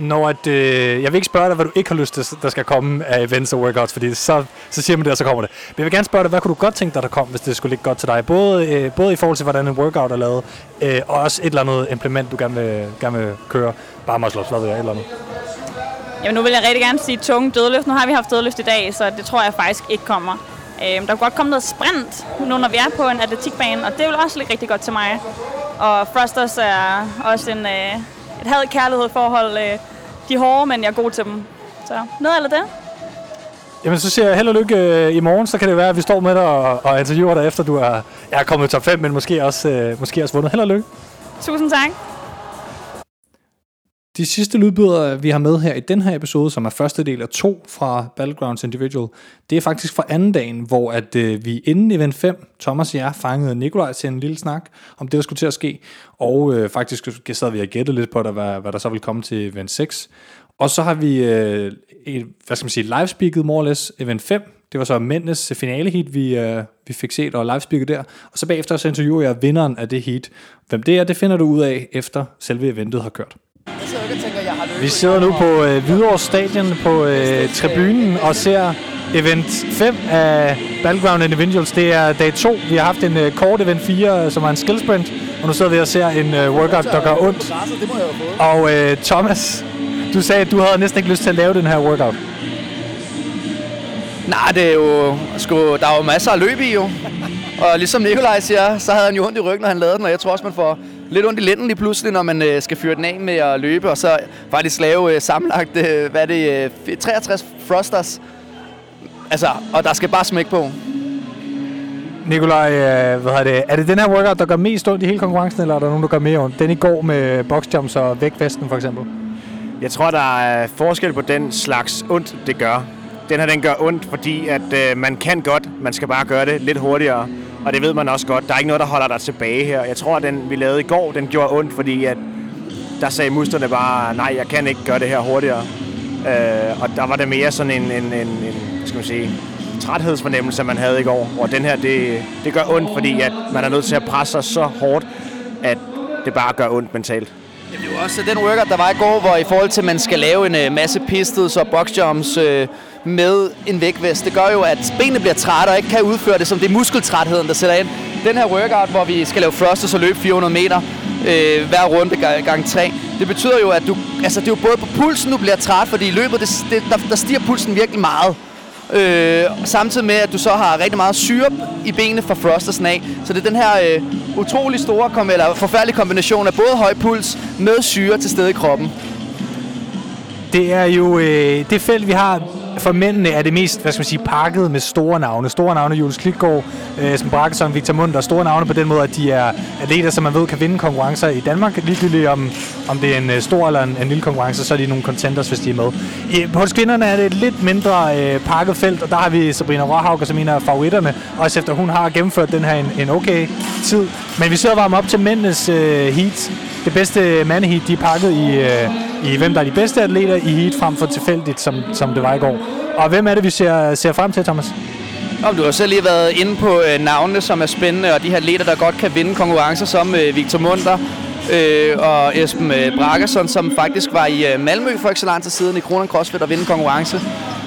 når at, øh, jeg vil ikke spørge dig, hvad du ikke har lyst til, der skal komme af events og workouts, fordi så, så siger man det, og så kommer det. Men jeg vil gerne spørge dig, hvad kunne du godt tænke dig, der kom, hvis det skulle ligge godt til dig? Både, øh, både i forhold til, hvordan en workout er lavet, øh, og også et eller andet implement, du gerne vil, gerne vil køre. Bare muscle ups, hvad ved jeg, et eller andet. Jamen nu vil jeg rigtig gerne sige tunge dødløft. Nu har vi haft dødløft i dag, så det tror jeg faktisk ikke kommer. Øhm, der kunne godt komme noget sprint, nu når vi er på en atletikbane, og det vil også ligge rigtig godt til mig. Og thrusters er også en, øh, et had kærlighed forhold. Øh, de er hårde, men jeg er god til dem. Så noget af det. Jamen, så siger jeg held og lykke øh, i morgen, så kan det være, at vi står med dig og, og interviewer dig, efter du er, er kommet i top 5, men måske også, øh, måske også vundet. Held og lykke. Tusind tak. De sidste lydbidder, vi har med her i den her episode, som er første del af to fra Battlegrounds Individual, det er faktisk fra anden dagen, hvor at, øh, vi inden event 5, Thomas og jeg, fangede Nikolaj til en lille snak om det, der skulle til at ske. Og øh, faktisk sad vi og gættede lidt på, der, hvad, hvad der så ville komme til event 6. Og så har vi øh, et, hvad skal man sige, livespeaket more or less event 5. Det var så mændenes finale heat, vi, øh, vi fik set og livespeaket der. Og så bagefter så interviewer jeg vinderen af det heat. Hvem det er, det finder du ud af, efter selve eventet har kørt. Vi sidder nu på øh, Hvidovre Stadion på øh, tribunen og ser event 5 af Battleground Individuals. Det er dag 2. Vi har haft en øh, kort event 4, øh, som var en skill sprint. Og nu sidder vi og ser en øh, workout, der gør ondt. Og øh, Thomas, du sagde, at du havde næsten ikke lyst til at lave den her workout. Nej, det er jo, sgu, der er jo masser af løb i jo. Og ligesom Nikolaj siger, så havde han jo ondt i ryggen, når han lavede den, og jeg tror også, man får lidt ondt i lænden lige pludselig, når man øh, skal fyre den af med at løbe, og så faktisk lave øh, sammenlagt, øh, hvad er det, øh, 63 thrusters. Altså, og der skal bare smæk på. Nikolaj, øh, hvad er det? Er det den her workout, der gør mest ondt i hele konkurrencen, eller er der nogen, der gør mere ondt? Den i går med boxjumps og vægtvesten for eksempel. Jeg tror, der er forskel på den slags ondt, det gør. Den her, den gør ondt, fordi at øh, man kan godt, man skal bare gøre det lidt hurtigere. Og det ved man også godt. Der er ikke noget, der holder dig tilbage her. Jeg tror, at den, vi lavede i går, den gjorde ondt, fordi at der sagde musterne bare, nej, jeg kan ikke gøre det her hurtigere. Øh, og der var det mere sådan en, en, en, en skal man sige, træthedsfornemmelse, man havde i går. Og den her, det, det gør ondt, fordi at man er nødt til at presse sig så hårdt, at det bare gør ondt mentalt. Jamen, det var også den workout, der var i går, hvor i forhold til, at man skal lave en øh, masse pistols og boxjumps øh, med en vægtvest, det gør jo, at benene bliver trætte og ikke kan udføre det, som det er muskeltrætheden, der sætter ind. Den her workout, hvor vi skal lave thrusters og løbe 400 meter øh, hver runde gang 3, det betyder jo, at du, altså, det er jo både på pulsen, du bliver træt, fordi i løbet, det, det, der, der stiger pulsen virkelig meget. Øh, samtidig med, at du så har rigtig meget syre i benene fra thrustersen af. Så det er den her øh, utrolig store, kom, eller forfærdelige kombination af både høj puls med syre til stede i kroppen. Det er jo øh, det felt, vi har for mændene er det mest, hvad skal man sige, pakket med store navne. Store navne, Jules Klitgaard, øh, Esben Brakkesson, Victor Munter. Store navne på den måde, at de er atleter, som man ved kan vinde konkurrencer i Danmark. Ligegyldigt om, om det er en øh, stor eller en, en lille konkurrence, så er de nogle contenders, hvis de er med. Øh, på kvinderne er det et lidt mindre øh, pakket felt, og der har vi Sabrina Råhauger som en af favoritterne, også efter hun har gennemført den her en, en okay tid. Men vi sidder varme op til mændenes øh, heat. Det bedste mandeheat, de er pakket i, øh, i, hvem der er de bedste atleter i heat, frem for tilfældigt, som, som det var i går. Og hvem er det, vi ser, ser frem til, Thomas? Om du har selv lige været inde på øh, navnene, som er spændende, og de her atleter, der godt kan vinde konkurrencer, som øh, Victor Munter øh, og Esben øh, Brakkerson, som faktisk var i øh, Malmø for ikke så lang tid siden i Kronen CrossFit og vinde konkurrence,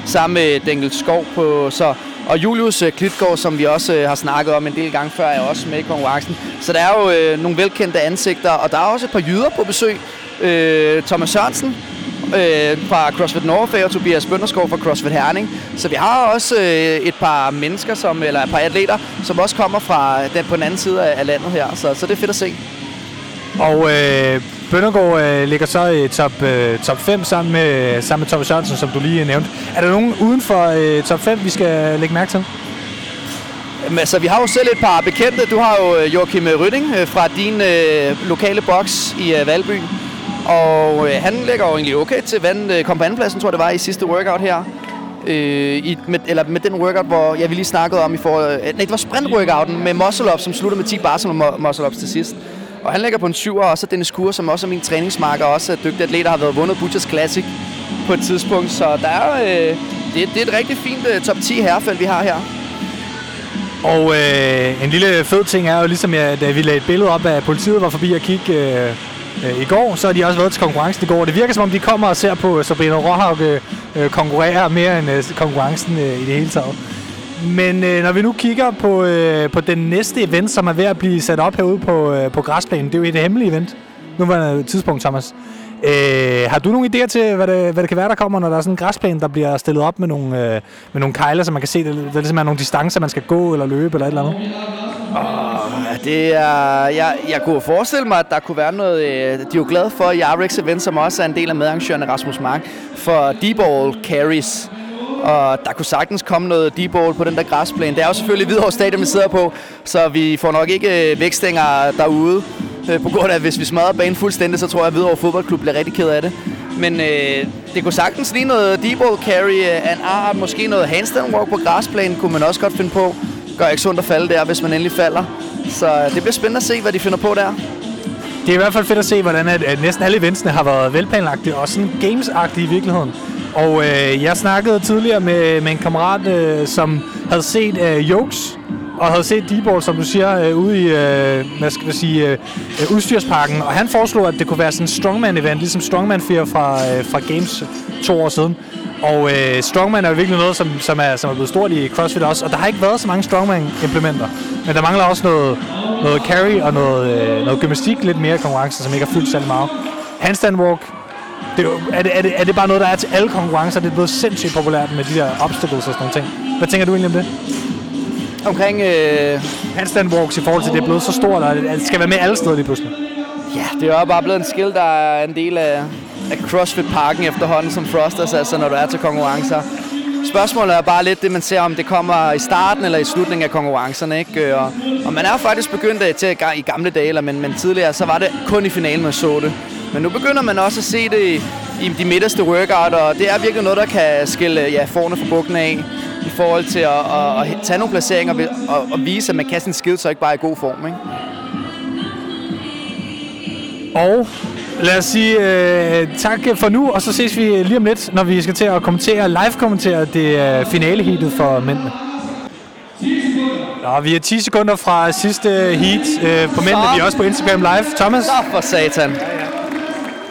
sammen med Dengel Skov på... Så, og Julius øh, Klitgaard, som vi også øh, har snakket om en del gange før, er også med i konkurrencen. Så der er jo øh, nogle velkendte ansigter, og der er også et par jyder på besøg. Øh, Thomas Sørensen, øh, fra CrossFit Norge og Tobias Bønderskov fra CrossFit Herning. Så vi har også øh, et par mennesker, som, eller et par atleter, som også kommer fra øh, den, på den anden side af landet her. Så, så det er fedt at se. Og øh, Bøndergaard øh, ligger så i top, øh, top 5 sammen med, sammen med Thomas Sørensen, som du lige øh, nævnte. Er der nogen uden for øh, top 5, vi skal lægge mærke til? Jamen, altså, vi har jo selv et par bekendte. Du har jo øh, Joachim Rytting øh, fra din øh, lokale boks i øh, Valby. Og øh, han ligger jo egentlig okay til vand. Øh, kom på andenpladsen, tror jeg det var, i sidste workout her. Øh, i, med, eller med den workout, hvor jeg vi lige snakkede om i for... Øh, nej, det var sprint-workouten med muscle ups, som slutter med 10 bars som muscle ups til sidst. Og han ligger på en 7'er, og så Dennis Kure, som også er min træningsmarker, også er dygtig atlet, der har været vundet Butchers Classic på et tidspunkt. Så der er, øh, det, det er et rigtig fint øh, top 10 herrefelt, vi har her. Og øh, en lille fed ting er jo ligesom, jeg, da vi lagde et billede op af politiet var forbi at kigge øh, øh, i går, så har de også været til konkurrencen i går. Det virker som om, de kommer og ser på Sabrina Råhaug øh, øh, øh konkurrere mere end øh, konkurrencen øh, i det hele taget. Men øh, når vi nu kigger på, øh, på den næste event, som er ved at blive sat op herude på, øh, på græsplænen, det er jo et hemmeligt event. Nu var det et tidspunkt, Thomas. Øh, har du nogle idéer til, hvad det, hvad det kan være, der kommer, når der er sådan en græsplæne, der bliver stillet op med nogle, øh, med nogle kejler, så man kan se, det, det ligesom er nogle distancer, man skal gå eller løbe eller et eller andet? Oh, det er, jeg, jeg kunne forestille mig, at der kunne være noget... Øh, de er jo glade for i Arrex Event, som også er en del af medarrangørerne Rasmus Mark, for Deep All carries. Og der kunne sagtens komme noget deep ball på den der græsplæne. Det er jo selvfølgelig Hvidovre Stadion, vi sidder på, så vi får nok ikke øh, vækstænger derude. Øh, på grund af, at hvis vi smadrer banen fuldstændig, så tror jeg, at Hvidovre Fodboldklub bliver rigtig ked af det. Men øh, det kunne sagtens lige noget deep ball carry øh, en art, måske noget handstand walk på græsplænen, kunne man også godt finde på. Gør ikke sundt at falde der, hvis man endelig falder. Så det bliver spændende at se, hvad de finder på der. Det er i hvert fald fedt at se, hvordan at, at næsten alle eventsene har været velplanlagte og sådan games i virkeligheden. Og øh, jeg snakkede tidligere med, med en kammerat, øh, som havde set øh, Jokes, og havde set Dibor, som du siger, øh, ude i øh, hvad skal jeg sige, øh, øh, udstyrsparken. Og han foreslog, at det kunne være sådan en strongman-event, ligesom Strongman 4 fra, øh, fra Games to år siden. Og øh, Strongman er jo virkelig noget, som, som, er, som er blevet stort i CrossFit også. Og der har ikke været så mange Strongman-implementer. Men der mangler også noget, noget carry og noget, øh, noget gymnastik, lidt mere konkurrence, som ikke har fyldt særlig meget. Handstand walk, det er, jo, er, det, er, det, er det bare noget, der er til alle konkurrencer? Det er blevet sindssygt populært med de der obstacles og sådan nogle ting. Hvad tænker du egentlig om det? Omkring øh... handstand walks i forhold til, at det er blevet så stort, og det skal være med alle steder lige pludselig. Ja, det er jo bare blevet en skill, der er en del af, af CrossFit-parken efterhånden som Frosters, altså når du er til konkurrencer. Spørgsmålet er bare lidt det, man ser, om det kommer i starten eller i slutningen af konkurrencerne. Ikke? Og, og man er faktisk begyndt til i gamle dage, men, men tidligere, så var det kun i finalen, man så det. Men nu begynder man også at se det i, de midterste workout, og det er virkelig noget, der kan skille ja, forne fra bukken af i forhold til at, at, at tage nogle placeringer og, og vise, at man kan sin skid, så ikke bare er i god form. Ikke? Og lad os sige uh, tak for nu, og så ses vi lige om lidt, når vi skal til at kommentere, live-kommentere det uh, finale-heatet for mændene. Nå, vi er 10 sekunder fra sidste heat uh, på mændene. Vi er også på Instagram Live. Thomas? Så for satan.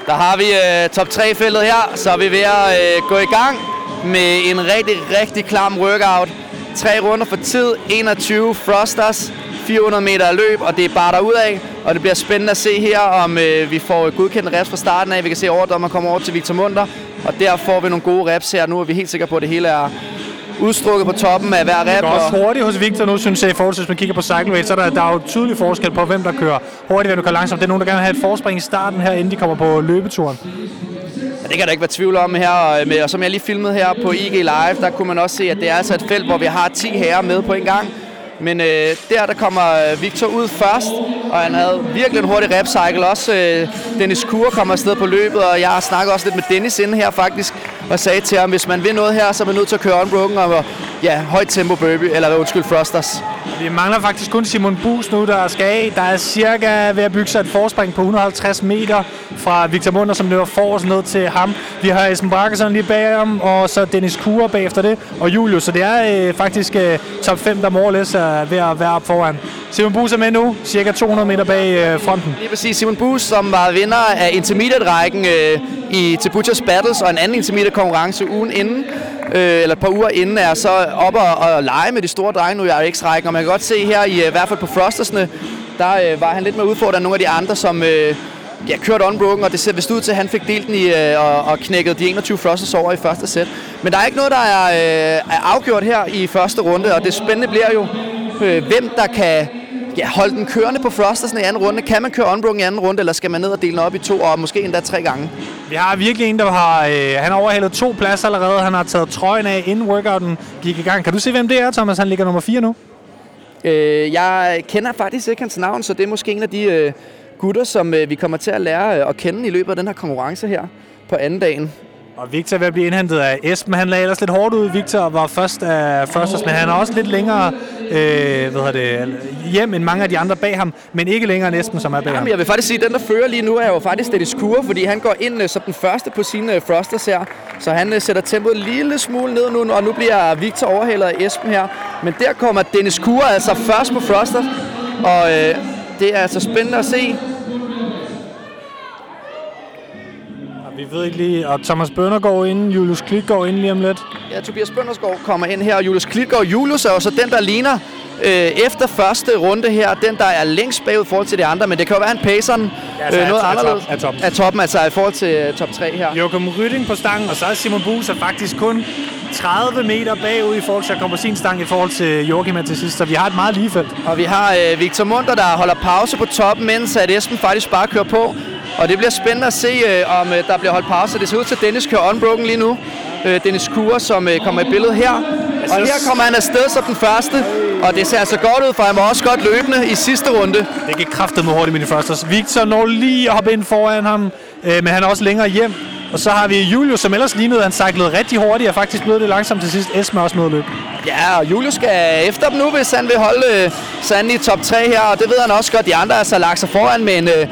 Der har vi øh, top 3-feltet her, så er vi ved at øh, gå i gang med en rigtig, rigtig klam workout. Tre runder for tid, 21 thrusters, 400 meter løb, og det er bare af. Og det bliver spændende at se her, om øh, vi får godkendt reps fra starten af. Vi kan se overdommer kommer over til Victor Munter, og der får vi nogle gode reps her. Nu er vi helt sikre på, at det hele er udstrukket på toppen af hver rep. Det går også hurtigt hos Victor nu, synes jeg, i forhold til, hvis man kigger på cycle rate, så er der, der er jo tydelig forskel på, hvem der kører hurtigt, hvem der kører langsomt. Det er nogen, der gerne vil have et forspring i starten her, inden de kommer på løbeturen. Ja, det kan der ikke være tvivl om her, og, med, og som jeg lige filmede her på IG Live, der kunne man også se, at det er altså et felt, hvor vi har 10 herrer med på en gang. Men øh, der, der kommer Victor ud først, og han havde virkelig en hurtig rep cycle. Også øh, Dennis Kur kommer afsted på løbet, og jeg har snakket også lidt med Dennis inde her faktisk, og sagde til ham, hvis man vil noget her, så er man nødt til at køre unbroken og ja, højt tempo burpee, eller undskyld, thrusters. Vi mangler faktisk kun Simon Bus nu, der skal af. Der er cirka ved at bygge sig et forspring på 150 meter fra Victor Munder, som løber forrest ned til ham. Vi har Esben Brakkersen lige bag ham, og så Dennis Kure bagefter det, og Julius. Så det er øh, faktisk øh, top 5, der måles er ved at være op foran. Simon Bus er med nu, cirka 200 meter bag øh, fronten. Lige præcis. Simon Bus, som var vinder af intermediate-rækken øh, i til Battles og en anden intermediate-konkurrence ugen inden, øh, eller et par uger inden, er så op og, og lege med de store drenge nu i RX-rækken. Og man kan godt se her, i, i hvert fald på Frostersne, der øh, var han lidt mere udfordret end nogle af de andre, som øh, ja, kørte unbroken, og det ser vist ud til, at han fik delt den i, øh, og, og knækket de 21 Frosters over i første sæt. Men der er ikke noget, der er, øh, er afgjort her i første runde, og det spændende bliver jo, øh, hvem der kan ja, holde den kørende på Frostersen i anden runde. Kan man køre unbroken i anden runde, eller skal man ned og dele den op i to, og måske endda tre gange? Vi har virkelig en, der har, øh, han har overhældet to pladser allerede. Han har taget trøjen af, inden workouten gik i gang. Kan du se, hvem det er, Thomas? Han ligger nummer 4 nu. Øh, jeg kender faktisk ikke hans navn, så det er måske en af de øh, gutter, som øh, vi kommer til at lære øh, at kende i løbet af den her konkurrence her på anden dagen. Og Victor ved at blive indhentet af Esben. Han lagde ellers lidt hårdt ud. Victor var først af første, men han er også lidt længere øh, hvad det, hjem end mange af de andre bag ham, men ikke længere end Esben, som er bag Jamen, ham. jeg vil faktisk sige, at den, der fører lige nu, er jo faktisk Dennis Kure, fordi han går ind øh, som den første på sine øh, Frosters her. Så han øh, sætter tempoet en lille smule ned nu, og nu bliver Victor overhældet af Esben her. Men der kommer Dennis Kure altså først på Frosters, og øh, det er altså spændende at se. Vi ved ikke lige, og Thomas Bønder går ind, Julius Klit går ind lige om lidt. Ja, Tobias Bøndersgaard kommer ind her, og Julius Klitgaard. Julius er jo så den, der ligner øh, efter første runde her, den, der er længst bagud i forhold til de andre, men det kan jo være, han pacer den Ja, altså øh, noget af top- anderledes. af toppen. Af toppen, altså i forhold til øh, top 3 her. Joachim Rydding på stangen, og så er Simon Buser faktisk kun 30 meter bagud i forhold til at komme på sin stang i forhold til Joachim her til sidst, så vi har et meget lige felt. Og vi har øh, Victor Munter, der holder pause på toppen, mens at Esben faktisk bare kører på. Og det bliver spændende at se, øh, om øh, der bliver holdt pause. Det ser ud til, at Dennis kører unbroken lige nu. Øh, Dennis Kure, som øh, kommer i billedet her. Og her kommer han afsted som den første. Og det ser altså godt ud, for han var også godt løbende i sidste runde. Det gik kraftet med hurtigt med de første. Victor når lige at hoppe ind foran ham, øh, men han er også længere hjem. Og så har vi Julius, som ellers lignede, han cyklede rigtig hurtigt og faktisk blev det langsomt til sidst. Er også at løbe. Ja, og Julius skal efter dem nu, hvis han vil holde øh, Sand i top 3 her. Og det ved han også godt. De andre har altså lagt sig foran med en øh,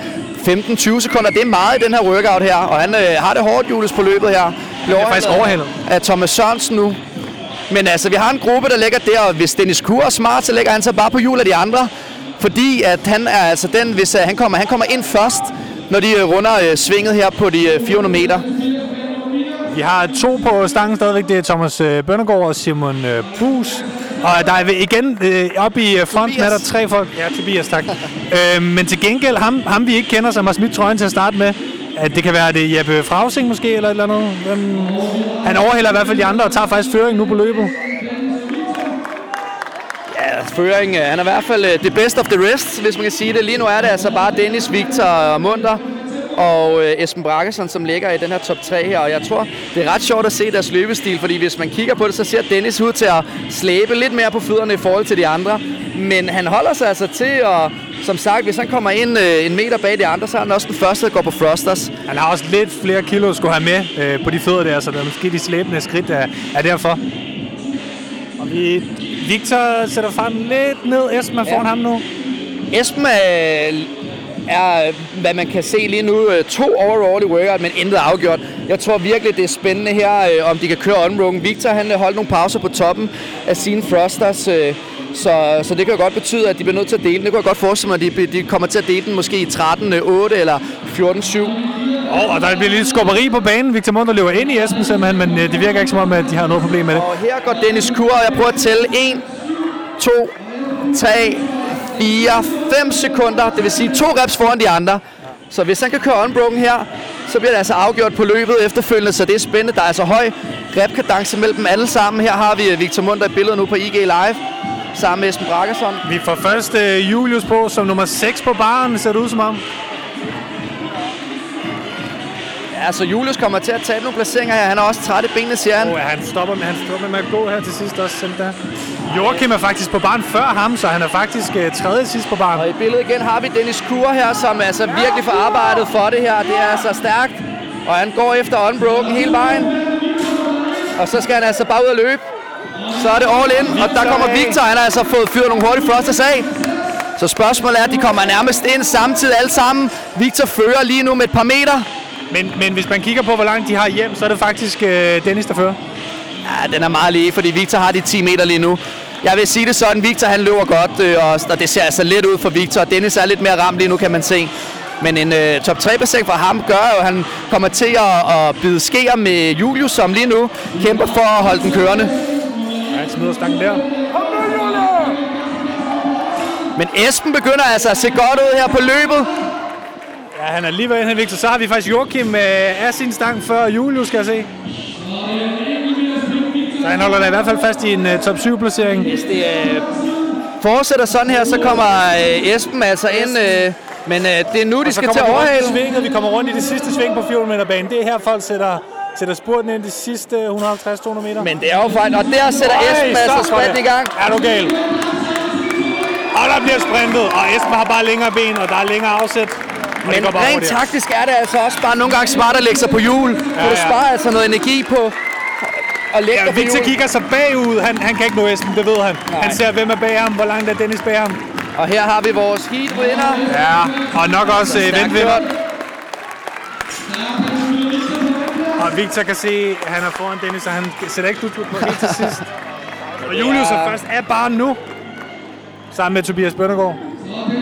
15-20 sekunder. Det er meget i den her workout her. Og han øh, har det hårdt, Julius, på løbet her. Bliver er faktisk overhældet. Af Thomas Sørensen nu. Men altså, vi har en gruppe, der ligger der, og hvis Dennis Kur er smart, så lægger han sig bare på hjul af de andre. Fordi at han er altså den, hvis uh, han, kommer, han kommer ind først, når de uh, runder uh, svinget her på de uh, 400 meter. Vi har to på stangen stadigvæk. Det er Thomas øh, Bøndergaard og Simon øh, Bus. Og der er igen øh, oppe i øh, fronten er der tre folk. Ja, Tobias, tak. øh, men til gengæld, ham, ham vi ikke kender, som har smidt trøjen til at starte med, at det kan være det er Jeppe Frausing måske, eller et eller andet. Hvem, han overhælder i hvert fald de andre og tager faktisk føring nu på løbet. Ja, føring. øh, Han er i hvert fald uh, the best of the rest, hvis man kan sige det. Lige nu er det altså bare Dennis, Victor og Munter og uh, Esben Brakkersen, som ligger i den her top 3 her. Og jeg tror, det er ret sjovt at se deres løbestil, fordi hvis man kigger på det, så ser Dennis ud til at slæbe lidt mere på fødderne i forhold til de andre. Men han holder sig altså til, og som sagt, hvis han kommer ind uh, en meter bag de andre, så er han også den første, der går på Frosters. Han har også lidt flere kilo at skulle have med øh, på de fødder der, så der er måske de slæbende skridt er, er derfor. Og vi, Victor sætter farten lidt ned. Esben er foran Ja. ham nu. Esben er, er, hvad man kan se lige nu, øh, to overall i workout, men intet afgjort. Jeg tror virkelig, det er spændende her, øh, om de kan køre unbroken. Victor han øh, holdt nogle pauser på toppen af sine thrusters, så, så det kan jo godt betyde, at de bliver nødt til at dele den. Det kan jeg godt forestille mig, at de, de kommer til at dele den måske i 13-8 eller 14-7. Oh, og der bliver lidt skubberi på banen. Victor Munter løber ind i Esben simpelthen, men det virker ikke som om, at de har noget problem med det. Og her går Dennis Kur, og jeg prøver at tælle 1, 2, 3, 4, 5 sekunder. Det vil sige to reps foran de andre. Så hvis han kan køre unbroken her, så bliver det altså afgjort på løbet efterfølgende, så det er spændende. Der er altså høj repkadence mellem dem alle sammen. Her har vi øh, Victor Munter i billedet nu på IG Live, sammen med Esben Brakkerson. Vi får først øh, Julius på som nummer 6 på baren, ser det ud som om. Ja, her, så Julius kommer til at tage nogle placeringer her. Han er også træt i benene, siger han. Oh, ja, han stopper med, han stopper med at gå her til sidst også. Selv der. Joachim er faktisk på barn før ham, så han er faktisk uh, tredje sidst på barn. Og i billedet igen har vi Dennis Kur her, som altså virkelig får arbejdet for det her. Det er altså stærkt, og han går efter unbroken hele vejen. Og så skal han altså bare ud og løbe. Så er det all in, og der kommer Victor. Han har altså fået fyret nogle hurtige thrusters af. Så spørgsmålet er, at de kommer nærmest ind samtidig alle sammen. Victor fører lige nu med et par meter. Men, men hvis man kigger på, hvor langt de har hjem, så er det faktisk uh, Dennis, der fører. Ja, den er meget lige, fordi Victor har de 10 meter lige nu. Jeg vil sige det sådan, Victor han løber godt, øh, og, og det ser altså lidt ud for Victor. Dennis er lidt mere ramt lige nu, kan man se. Men en øh, top 3 placering for ham gør jo, at han kommer til at, at bide skeer med Julius, som lige nu kæmper for at holde den kørende. Ja, han smider stangen der. Men Esben begynder altså at se godt ud her på løbet. Ja, han er lige ved hen, Victor. Så har vi faktisk Joachim øh, af sin stang før Julius, skal jeg se. Så han holder da i hvert fald fast i en uh, top 7 placering. Hvis det øh, fortsætter sådan her, så kommer øh, Esben altså ind. Øh, men øh, det er nu, de så skal til at overhale. svinget. Vi kommer rundt i det sidste sving på 400 meter banen. Det er her, folk sætter, sætter spurten ind de sidste 150-200 meter. Men det er jo faktisk... Og der sætter Esben altså sprinten i gang. Er du gal? Og der bliver sprintet, og Esben har bare længere ben, og der er længere afsæt. Det Men går bare rent taktisk er det altså også bare nogle gange smart at lægge sig på hjul. Ja, Ja, du sparer altså noget energi på at lægge Ja, Victor kigger sig bagud. Han, han kan ikke nå Esben, det ved han. Nej. Han ser, hvem er bag ham, hvor langt er Dennis bag ham. Og her har vi vores heat winner. Ja, og nok også øh. Og Victor kan se, at han er foran Dennis, og han sætter ikke plus på helt til sidst. Og Julius er først af bare nu. Sammen med Tobias Bøndergaard.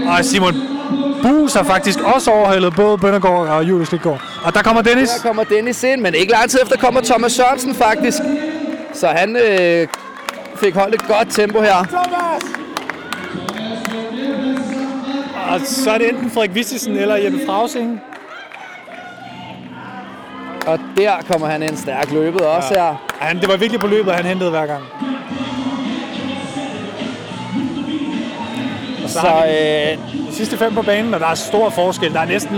Og Simon Bus har faktisk også overhalet både Bøndergaard og Julius Lidgaard. Og der kommer Dennis. Der kommer Dennis ind, men ikke lang tid efter kommer Thomas Sørensen faktisk. Så han øh, fik holdt et godt tempo her. Og så er det enten Frederik Vistisen eller Jeppe Frausing. Og der kommer han ind stærkt løbet også her. Han, det var virkelig på løbet, han hentede hver gang. Så øh, De sidste fem på banen, og der er stor forskel. Der er næsten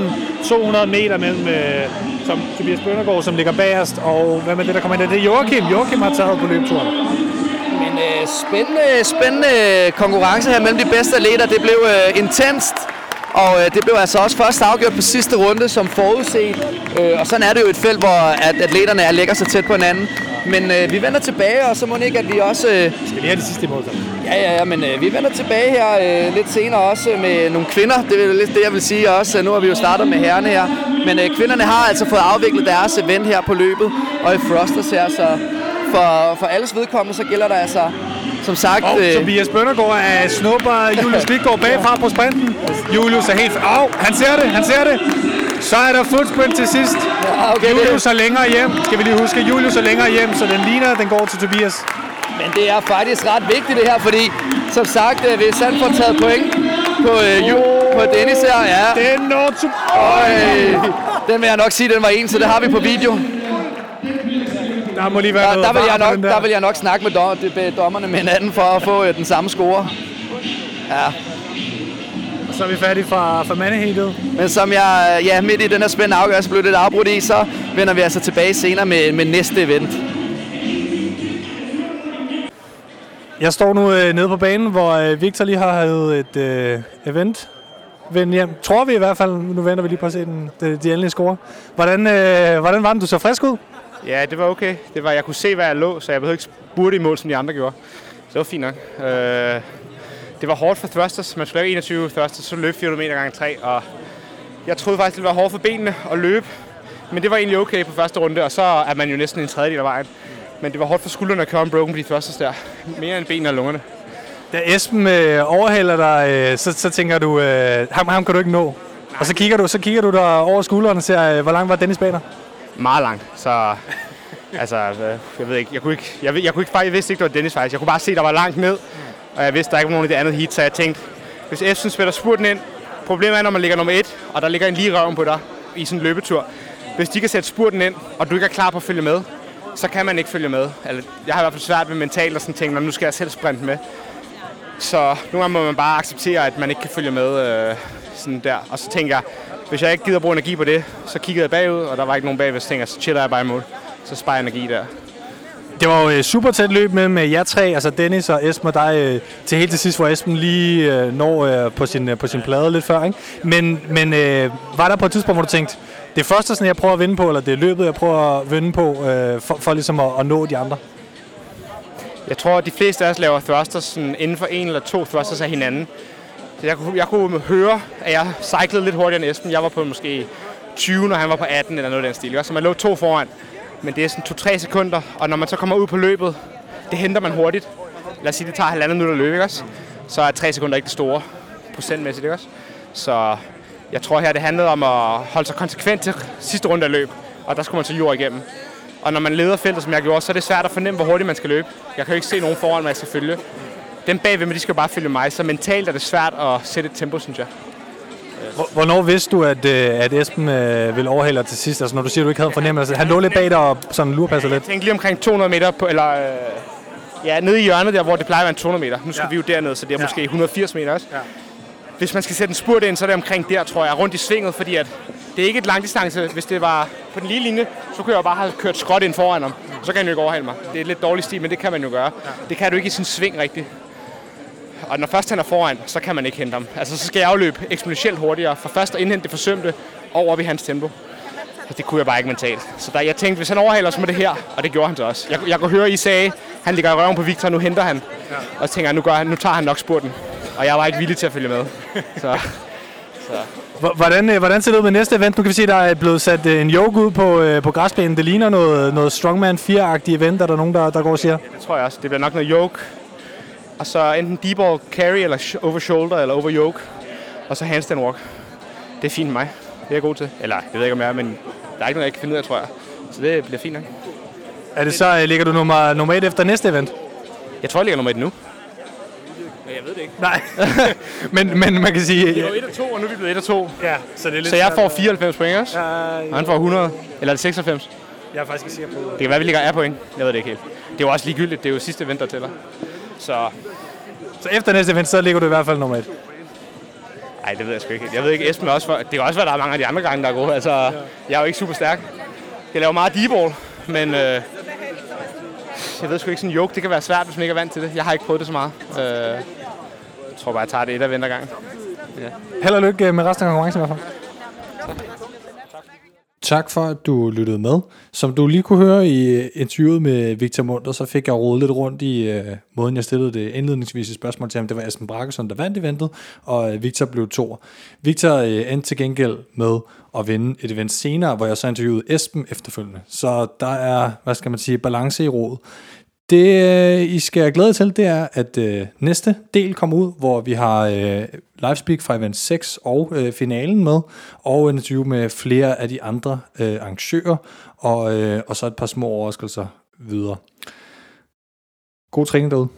200 meter mellem øh, som Tobias Bøndergaard, som ligger bagerst, og hvad med det, der kommer ind? Det er Joachim. Joachim har taget på løbeturen. Men øh, spændende, spændende konkurrence her mellem de bedste atleter. Det blev øh, intenst, og øh, det blev altså også først afgjort på sidste runde som forudset. Øh, og sådan er det jo et felt, hvor at atleterne er lægger sig tæt på hinanden. Men øh, vi vender tilbage, og så må ikke, at vi også... Øh, Skal vi have det sidste mål, så? ja, ja, ja, men øh, vi vender tilbage her øh, lidt senere også med nogle kvinder. Det er lidt det, jeg vil sige også. Nu har vi jo startet med herrerne her. Men øh, kvinderne har altså fået afviklet deres event her på løbet, og i Frosters her, så for, for alles vedkommende, så gælder der altså, som sagt... Og øh, Tobias Bøndergaard er snupper Julius Lidgaard bagfra på sprinten. Julius er helt... Au, han ser det, han ser det. Så er der footsprint til sidst. Ja, okay, Julius er længere hjem. Skal vi lige huske, Julius er længere hjem, så den ligner, den går til Tobias. men det er faktisk ret vigtigt det her, fordi som sagt, øh, hvis han får taget point på, øh, ju, på Dennis her, ja, Den når til... øh, den vil jeg nok sige, den var en, så det har vi på video. Der må lige være Der, noget der, vil jeg nok, den der vil jeg nok snakke med dom, dommerne med hinanden for at få øh, den samme score. Ja, Og så er vi færdige fra, fra mandeheatet. men som jeg, ja, midt i den her spændende afgørelse blev lidt afbrudt i, så vender vi altså tilbage senere med, med næste event. Jeg står nu øh, nede på banen, hvor øh, Victor lige har haft et øh, event. Vend hjem. Tror vi i hvert fald. Nu venter vi lige på at se den, de, de endelige score. Hvordan, øh, hvordan var den? Du så frisk ud? Ja, det var okay. Det var, jeg kunne se, hvad jeg lå, så jeg behøvede ikke spurte i mål, som de andre gjorde. Så det var fint nok. Øh, det var hårdt for thrusters. Man skulle lave 21 thrusters, så løb 400 meter gange 3. Og jeg troede faktisk, det ville være hårdt for benene at løbe. Men det var egentlig okay på første runde, og så er man jo næsten en tredjedel af vejen. Men det var hårdt for skuldrene at køre en broken på de thrusters der. Mere end benene og lungerne. Da Esben øh, overhaler dig, øh, så, så tænker du, øh, ham, ham kan du ikke nå. Og så kigger du, så kigger du der over skulderen og ser, øh, hvor langt var Dennis dig? Meget langt, så... Altså, øh, jeg ved ikke, jeg kunne ikke, jeg, jeg kunne ikke, jeg vidste ikke, det var Dennis faktisk. Jeg kunne bare se, der var langt ned, og jeg vidste, der ikke var nogen i det andet heat, så jeg tænkte, hvis Efsen spiller spurten ind, problemet er, når man ligger nummer et, og der ligger en lige røven på dig i sådan en løbetur. Hvis de kan sætte spurten ind, og du ikke er klar på at følge med, så kan man ikke følge med. Eller, jeg har i hvert fald svært ved mentalt og sådan ting, når nu skal jeg selv sprinte med. Så nogle gange må man bare acceptere, at man ikke kan følge med øh, sådan der. Og så tænker jeg, hvis jeg ikke gider bruge energi på det, så kiggede jeg bagud, og der var ikke nogen bagved, så tænkte jeg, så chiller jeg bare i mål. Så sparer jeg energi der. Det var jo øh, super tæt løb med, med jer tre, altså Dennis og Esben og dig, øh, til helt til sidst, hvor Esben lige øh, når på, sin, på sin plade lidt før. Ikke? Men, men var der på et tidspunkt, hvor du tænkte, det første, sådan, jeg prøver at vinde på, eller det er løbet, jeg prøver at vinde på, øh, for, for ligesom at, at nå de andre? Jeg tror, at de fleste af os laver thrusters sådan inden for en eller to thrusters af hinanden. Jeg, kunne, jeg kunne høre, at jeg cyklede lidt hurtigere end Esben. Jeg var på måske 20, når han var på 18 eller noget af den stil. ikke? Så man lå to foran. Men det er sådan 2-3 sekunder, og når man så kommer ud på løbet, det henter man hurtigt. Lad os sige, det tager halvandet minut at løbe, ikke også? Så er 3 sekunder ikke det store procentmæssigt, ikke også? Så jeg tror her, det handlede om at holde sig konsekvent til sidste runde af løb, og der skulle man så jord igennem. Og når man leder feltet, som jeg gjorde, så er det svært at fornemme, hvor hurtigt man skal løbe. Jeg kan jo ikke se nogen foran, hvad jeg skal følge. Dem bagved, men de skal jo bare følge mig, så mentalt er det svært at sætte et tempo, synes jeg. Hvor- Hvornår vidste du, at, øh, at Esben øh, ville overhale dig til sidst? Altså, når du siger, at du ikke havde fornemmelse. Han lå lidt bag dig og sådan lurpasser lidt. Jeg tænkte lige omkring 200 meter på, eller øh, ja, nede i hjørnet der, hvor det plejer at være en 200 meter. Nu skal ja. vi jo derned, så det er ja. måske 180 meter også. Ja. Hvis man skal sætte en spurt ind, så er det omkring der, tror jeg, rundt i svinget, fordi at det er ikke et langdistance. Hvis det var på den lige linje, så kunne jeg jo bare have kørt skråt ind foran ham. Så kan han jo ikke overhale mig. Det er et lidt dårlig stil, men det kan man jo gøre. Ja. Det kan du ikke i sin sving rigtigt. Og når først han er foran, så kan man ikke hente ham. Altså, så skal jeg jo løbe eksponentielt hurtigere, for først at indhente det forsømte over ved hans tempo. Og det kunne jeg bare ikke mentalt. Så der, jeg tænkte, hvis han overhaler, så må det her. Og det gjorde han så også. Jeg, jeg kunne høre, I sagde, han ligger i røven på Victor, nu henter han. Ja. Og så tænker jeg, nu, gør han, nu tager han nok spurten. Og jeg var ikke villig til at følge med. Så, H- Hvordan, øh, hvordan ser det ud med næste event? Nu kan vi se, der er blevet sat øh, en yoga ud på, øh, på græsplænen. Det ligner noget, noget Strongman 4-agtigt event. Er der nogen, der, der går og siger? det tror jeg også. Det bliver nok noget yoke. Og så enten deep ball carry, eller over shoulder, eller over yoke. Og så handstand walk. Det er fint med mig. Det er jeg god til. Eller, jeg ved ikke, om jeg er, men der er ikke noget, jeg ikke kan finde ud af, tror jeg. Så det bliver fint nok. Er det så, øh, ligger du nummer, nummer et efter næste event? Jeg tror, jeg ligger nummer et nu. Men jeg ved det ikke. Nej. men, men man kan sige... Vi var 1 og 2, og nu er vi blevet 1 og 2. Ja, så det er lidt Så jeg får 94 point også. Og han får 100. Eller er det 96? Jeg er faktisk ikke sikker på Det kan være, vi ligger af point. Jeg ved det ikke helt. Det er jo også ligegyldigt. Det er jo sidste event, der tæller. Så Så efter næste event, så ligger du i hvert fald nummer et. Nej, det ved jeg sgu ikke. Jeg ved ikke, Esben også for, Det kan også være, der er mange af de andre gange, der er gode. Altså, jeg er jo ikke super stærk. Jeg laver meget deep men øh, jeg ved sgu ikke, sådan en yoke, det kan være svært, hvis man ikke er vant til det. Jeg har ikke prøvet det så meget. Øh, jeg tror bare, jeg tager det et event ad gangen. Held og lykke med resten af konkurrencen i hvert fald. Tak for, at du lyttede med. Som du lige kunne høre i interviewet med Victor Munter, så fik jeg rodet lidt rundt i øh, måden, jeg stillede det indledningsvise spørgsmål til ham. Det var Esben Brakkesson, der vandt eventet, og øh, Victor blev to. Victor øh, endte til gengæld med at vinde et event senere, hvor jeg så interviewede Esben efterfølgende. Så der er, hvad skal man sige, balance i rådet. Det, øh, I skal glæde jer til, det er, at øh, næste del kommer ud, hvor vi har øh, livespeak fra event 6 og øh, finalen med, og en interview med flere af de andre øh, arrangører, og, øh, og så et par små overraskelser videre. God træning derude.